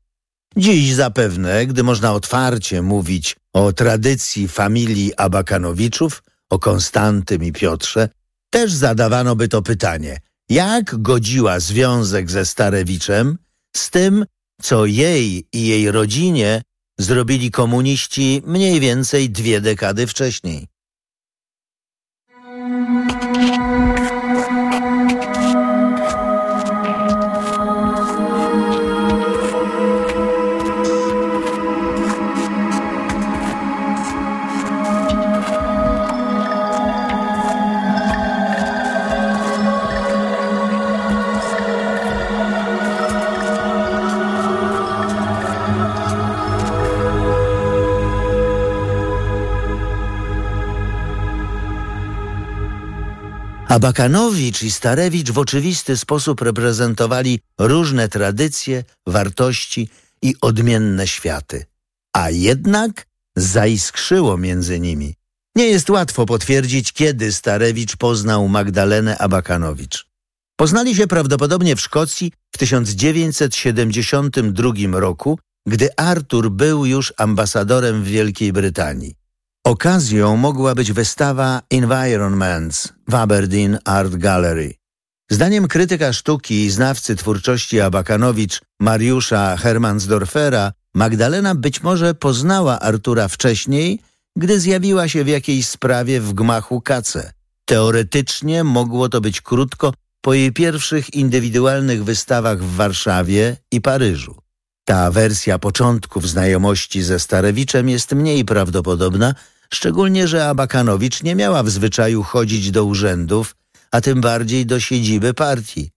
Dziś zapewne, gdy można otwarcie mówić o tradycji familii Abakanowiczów, o Konstantym i Piotrze, też zadawano by to pytanie, jak godziła związek ze Starewiczem z tym, co jej i jej rodzinie zrobili komuniści mniej więcej dwie dekady wcześniej. Abakanowicz i Starewicz w oczywisty sposób reprezentowali różne tradycje, wartości i odmienne światy. A jednak zaiskrzyło między nimi. Nie jest łatwo potwierdzić, kiedy Starewicz poznał Magdalenę Abakanowicz. Poznali się prawdopodobnie w Szkocji w 1972 roku, gdy Artur był już ambasadorem w Wielkiej Brytanii. Okazją mogła być wystawa Environments w Aberdeen Art Gallery. Zdaniem krytyka sztuki i znawcy twórczości Abakanowicz Mariusza Hermansdorfera, Magdalena być może poznała Artura wcześniej, gdy zjawiła się w jakiejś sprawie w gmachu Kace. Teoretycznie mogło to być krótko po jej pierwszych indywidualnych wystawach w Warszawie i Paryżu. Ta wersja początków znajomości ze Starewiczem jest mniej prawdopodobna, szczególnie, że Abakanowicz nie miała w zwyczaju chodzić do urzędów, a tym bardziej do siedziby partii.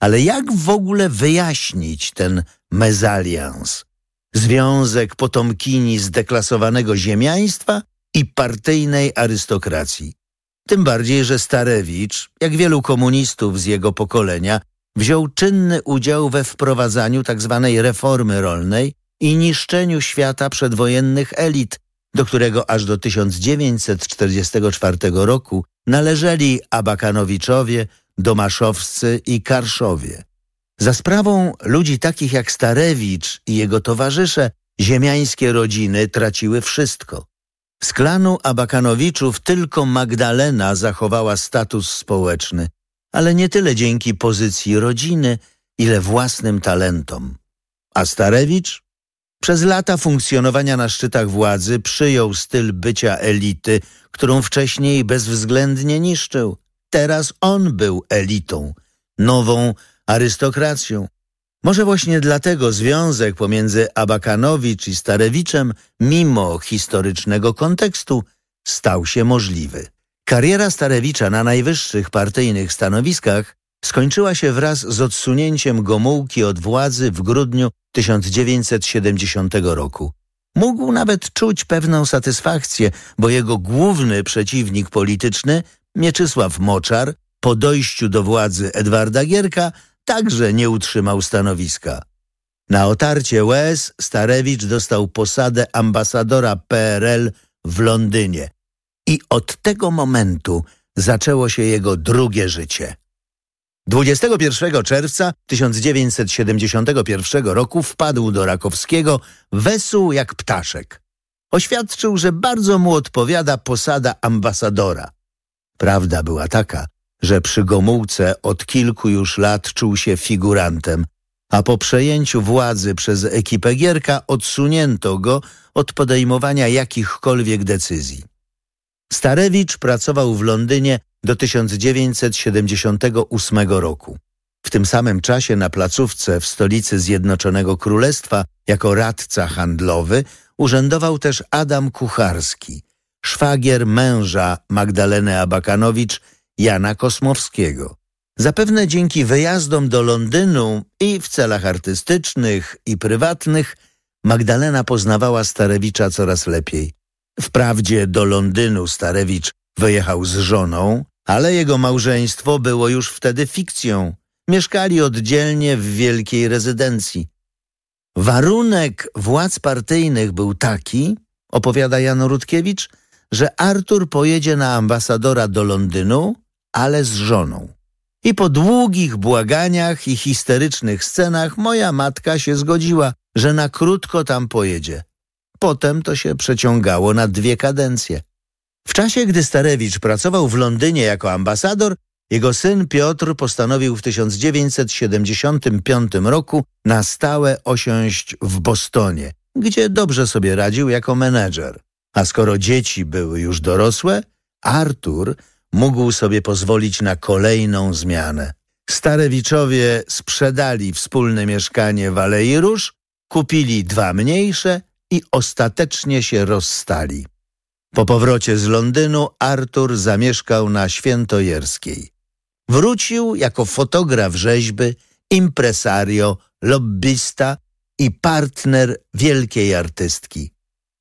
Ale jak w ogóle wyjaśnić ten mezalians? Związek potomkini zdeklasowanego ziemiaństwa i partyjnej arystokracji. Tym bardziej, że Starewicz, jak wielu komunistów z jego pokolenia, wziął czynny udział we wprowadzaniu tzw. Tak reformy rolnej i niszczeniu świata przedwojennych elit, do którego aż do 1944 roku należeli Abakanowiczowie, Domaszowscy i Karszowie. Za sprawą ludzi takich jak Starewicz i jego towarzysze, ziemiańskie rodziny traciły wszystko. Z klanu Abakanowiczów tylko Magdalena zachowała status społeczny, ale nie tyle dzięki pozycji rodziny, ile własnym talentom. A Starewicz? Przez lata funkcjonowania na szczytach władzy przyjął styl bycia elity, którą wcześniej bezwzględnie niszczył. Teraz on był elitą, nową arystokracją. Może właśnie dlatego związek pomiędzy Abakanowicz i Starewiczem, mimo historycznego kontekstu, stał się możliwy. Kariera Starewicza na najwyższych partyjnych stanowiskach skończyła się wraz z odsunięciem Gomułki od władzy w grudniu 1970 roku. Mógł nawet czuć pewną satysfakcję, bo jego główny przeciwnik polityczny, Mieczysław Moczar, po dojściu do władzy Edwarda Gierka, także nie utrzymał stanowiska. Na otarcie łez Starewicz dostał posadę ambasadora PRL w Londynie. I od tego momentu zaczęło się jego drugie życie. 21 czerwca 1971 roku wpadł do Rakowskiego wesół jak ptaszek. Oświadczył, że bardzo mu odpowiada posada ambasadora. Prawda była taka, że przy Gomułce od kilku już lat czuł się figurantem, a po przejęciu władzy przez ekipę Gierka odsunięto go od podejmowania jakichkolwiek decyzji. Starewicz pracował w Londynie do 1978 roku. W tym samym czasie na placówce w stolicy Zjednoczonego Królestwa jako radca handlowy urzędował też Adam Kucharski, szwagier męża Magdaleny Abakanowicz Jana Kosmowskiego. Zapewne dzięki wyjazdom do Londynu i w celach artystycznych i prywatnych Magdalena poznawała Starewicza coraz lepiej. Wprawdzie do Londynu Starewicz wyjechał z żoną, ale jego małżeństwo było już wtedy fikcją. Mieszkali oddzielnie w wielkiej rezydencji. Warunek władz partyjnych był taki, opowiada Jan Rutkiewicz, że Artur pojedzie na ambasadora do Londynu, ale z żoną. I po długich błaganiach i histerycznych scenach moja matka się zgodziła, że na krótko tam pojedzie. Potem to się przeciągało na dwie kadencje. W czasie, gdy Starewicz pracował w Londynie jako ambasador, jego syn Piotr postanowił w 1975 roku na stałe osiąść w Bostonie, gdzie dobrze sobie radził jako menedżer. A skoro dzieci były już dorosłe, Artur mógł sobie pozwolić na kolejną zmianę. Starewiczowie sprzedali wspólne mieszkanie w Alei Róż, kupili dwa mniejsze i ostatecznie się rozstali. Po powrocie z Londynu Artur zamieszkał na Świętojerskiej. Wrócił jako fotograf rzeźby, impresario, lobbysta i partner wielkiej artystki.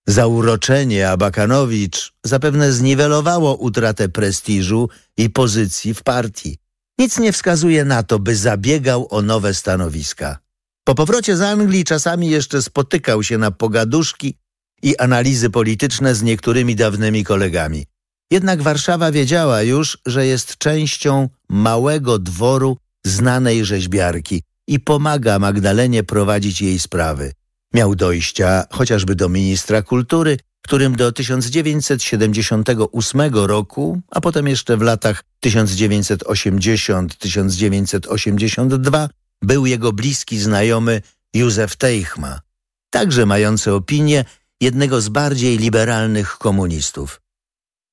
Zauroczenie Abakanowicz zapewne zniwelowało utratę prestiżu i pozycji w partii. Nic nie wskazuje na to, by zabiegał o nowe stanowiska. Po powrocie z Anglii czasami jeszcze spotykał się na pogaduszki i analizy polityczne z niektórymi dawnymi kolegami. Jednak Warszawa wiedziała już, że jest częścią małego dworu znanej rzeźbiarki i pomaga Magdalenie prowadzić jej sprawy. Miał dojścia chociażby do ministra kultury, którym do 1978 roku, a potem jeszcze w latach 1980-1982 był jego bliski znajomy Józef Teichma, także mający opinię jednego z bardziej liberalnych komunistów.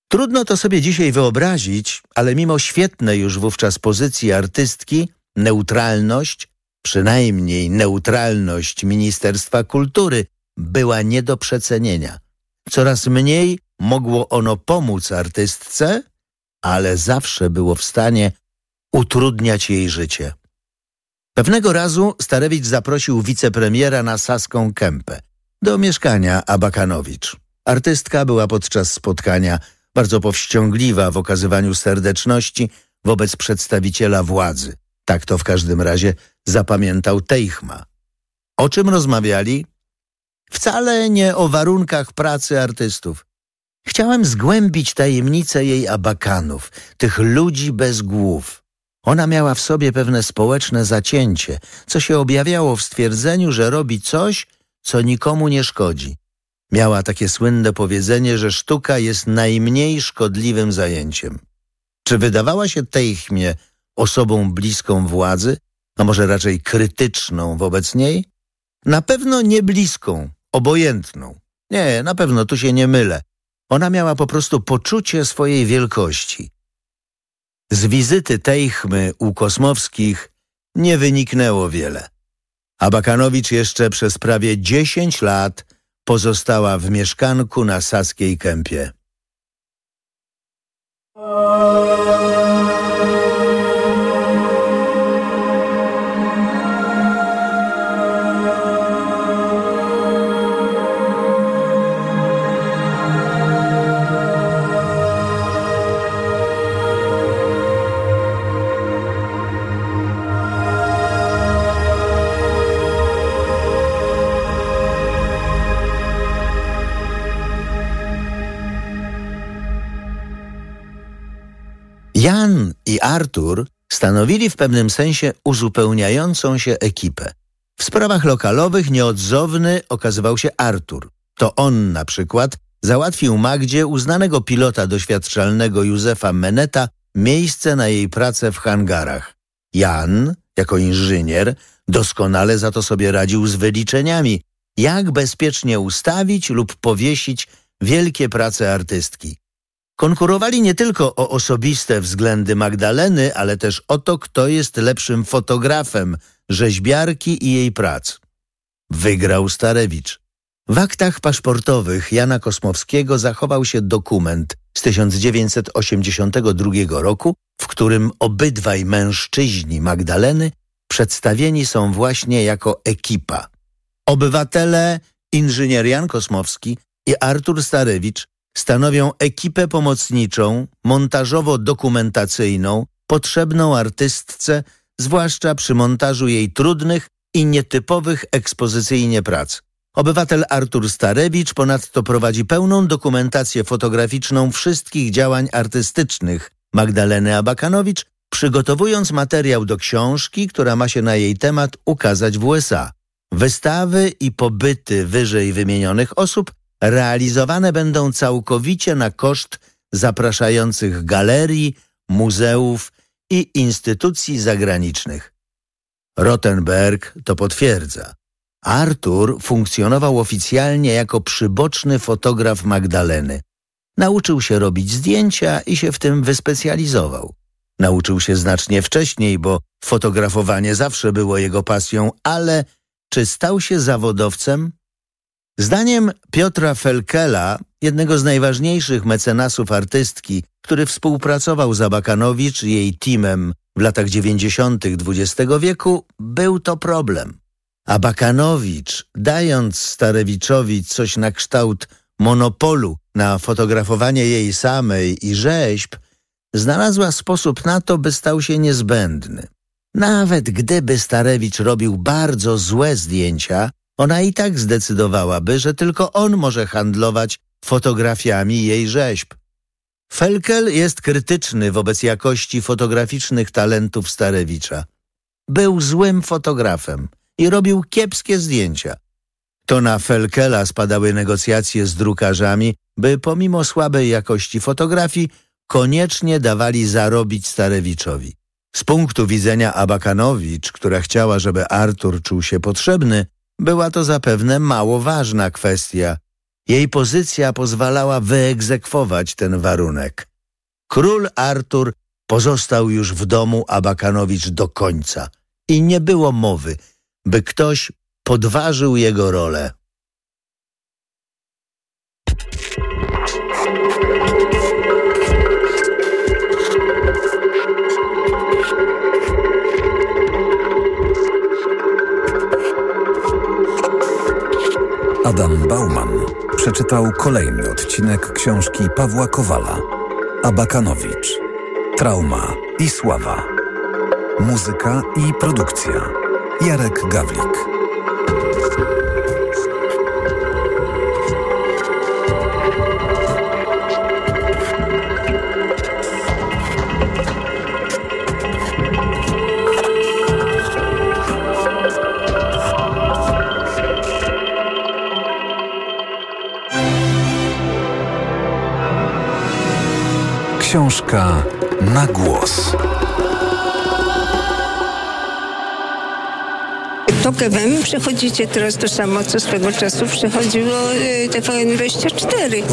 Trudno to sobie dzisiaj wyobrazić, ale mimo świetnej już wówczas pozycji artystki, neutralność, przynajmniej neutralność Ministerstwa Kultury była nie do przecenienia. Coraz mniej mogło ono pomóc artystce, ale zawsze było w stanie utrudniać jej życie. Pewnego razu Starewicz zaprosił wicepremiera na Saską Kępę do mieszkania Abakanowicz. Artystka była podczas spotkania bardzo powściągliwa w okazywaniu serdeczności wobec przedstawiciela władzy. Tak to w każdym razie zapamiętał Teichma. O czym rozmawiali? Wcale nie o warunkach pracy artystów. Chciałem zgłębić tajemnicę jej abakanów, tych ludzi bez głów. Ona miała w sobie pewne społeczne zacięcie, co się objawiało w stwierdzeniu, że robi coś, co nikomu nie szkodzi. Miała takie słynne powiedzenie, że sztuka jest najmniej szkodliwym zajęciem. Czy wydawała się Teichmie osobą bliską władzy, a może raczej krytyczną wobec niej? Na pewno nie bliską, obojętną. Nie, na pewno tu się nie mylę. Ona miała po prostu poczucie swojej wielkości. Z wizyty Teichmy u Kosmowskich nie wyniknęło wiele. Abakanowicz jeszcze przez prawie 10 lat pozostała w mieszkanku na Saskiej Kępie. Jan i Artur stanowili w pewnym sensie uzupełniającą się ekipę. W sprawach lokalowych nieodzowny okazywał się Artur. To on na przykład załatwił Magdzie uznanego pilota doświadczalnego Józefa Meneta miejsce na jej pracę w hangarach. Jan, jako inżynier, doskonale za to sobie radził z wyliczeniami, jak bezpiecznie ustawić lub powiesić wielkie prace artystki. Konkurowali nie tylko o osobiste względy Magdaleny, ale też o to, kto jest lepszym fotografem rzeźbiarki i jej prac. Wygrał Starewicz. W aktach paszportowych Jana Kosmowskiego zachował się dokument z 1982 roku, w którym obydwaj mężczyźni Magdaleny przedstawieni są właśnie jako ekipa. Obywatele, inżynier Jan Kosmowski i Artur Starewicz stanowią ekipę pomocniczą, montażowo-dokumentacyjną, potrzebną artystce, zwłaszcza przy montażu jej trudnych i nietypowych ekspozycyjnie prac. Obywatel Artur Starewicz ponadto prowadzi pełną dokumentację fotograficzną wszystkich działań artystycznych Magdaleny Abakanowicz, przygotowując materiał do książki, która ma się na jej temat ukazać w USA. Wystawy i pobyty wyżej wymienionych osób realizowane będą całkowicie na koszt zapraszających galerii, muzeów i instytucji zagranicznych. Rottenberg to potwierdza. Artur funkcjonował oficjalnie jako przyboczny fotograf Magdaleny. Nauczył się robić zdjęcia i się w tym wyspecjalizował. Nauczył się znacznie wcześniej, bo fotografowanie zawsze było jego pasją, ale czy stał się zawodowcem? Zdaniem Piotra Felkela, jednego z najważniejszych mecenasów artystki, który współpracował z Abakanowicz i jej teamem w latach 90. XX wieku, był to problem. Abakanowicz, dając Starewiczowi coś na kształt monopolu na fotografowanie jej samej i rzeźb, znalazła sposób na to, by stał się niezbędny. Nawet gdyby Starewicz robił bardzo złe zdjęcia, ona i tak zdecydowałaby, że tylko on może handlować fotografiami jej rzeźb. Felkel jest krytyczny wobec jakości fotograficznych talentów Starewicza. Był złym fotografem i robił kiepskie zdjęcia. To na Felkela spadały negocjacje z drukarzami, by pomimo słabej jakości fotografii koniecznie dawali zarobić Starewiczowi. Z punktu widzenia Abakanowicz, która chciała, żeby Artur czuł się potrzebny, była to zapewne mało ważna kwestia. Jej pozycja pozwalała wyegzekwować ten warunek. Król Artur pozostał już w domu Abakanowicz do końca i nie było mowy, by ktoś podważył jego rolę. Adam Bauman przeczytał kolejny odcinek książki Pawła Kowala Abakanowicz Trauma i sława. Muzyka i produkcja. Jarek Gawlik Książka na głos. TOK FM przechodzicie teraz to samo, co swego czasu przechodziło y, TVN24.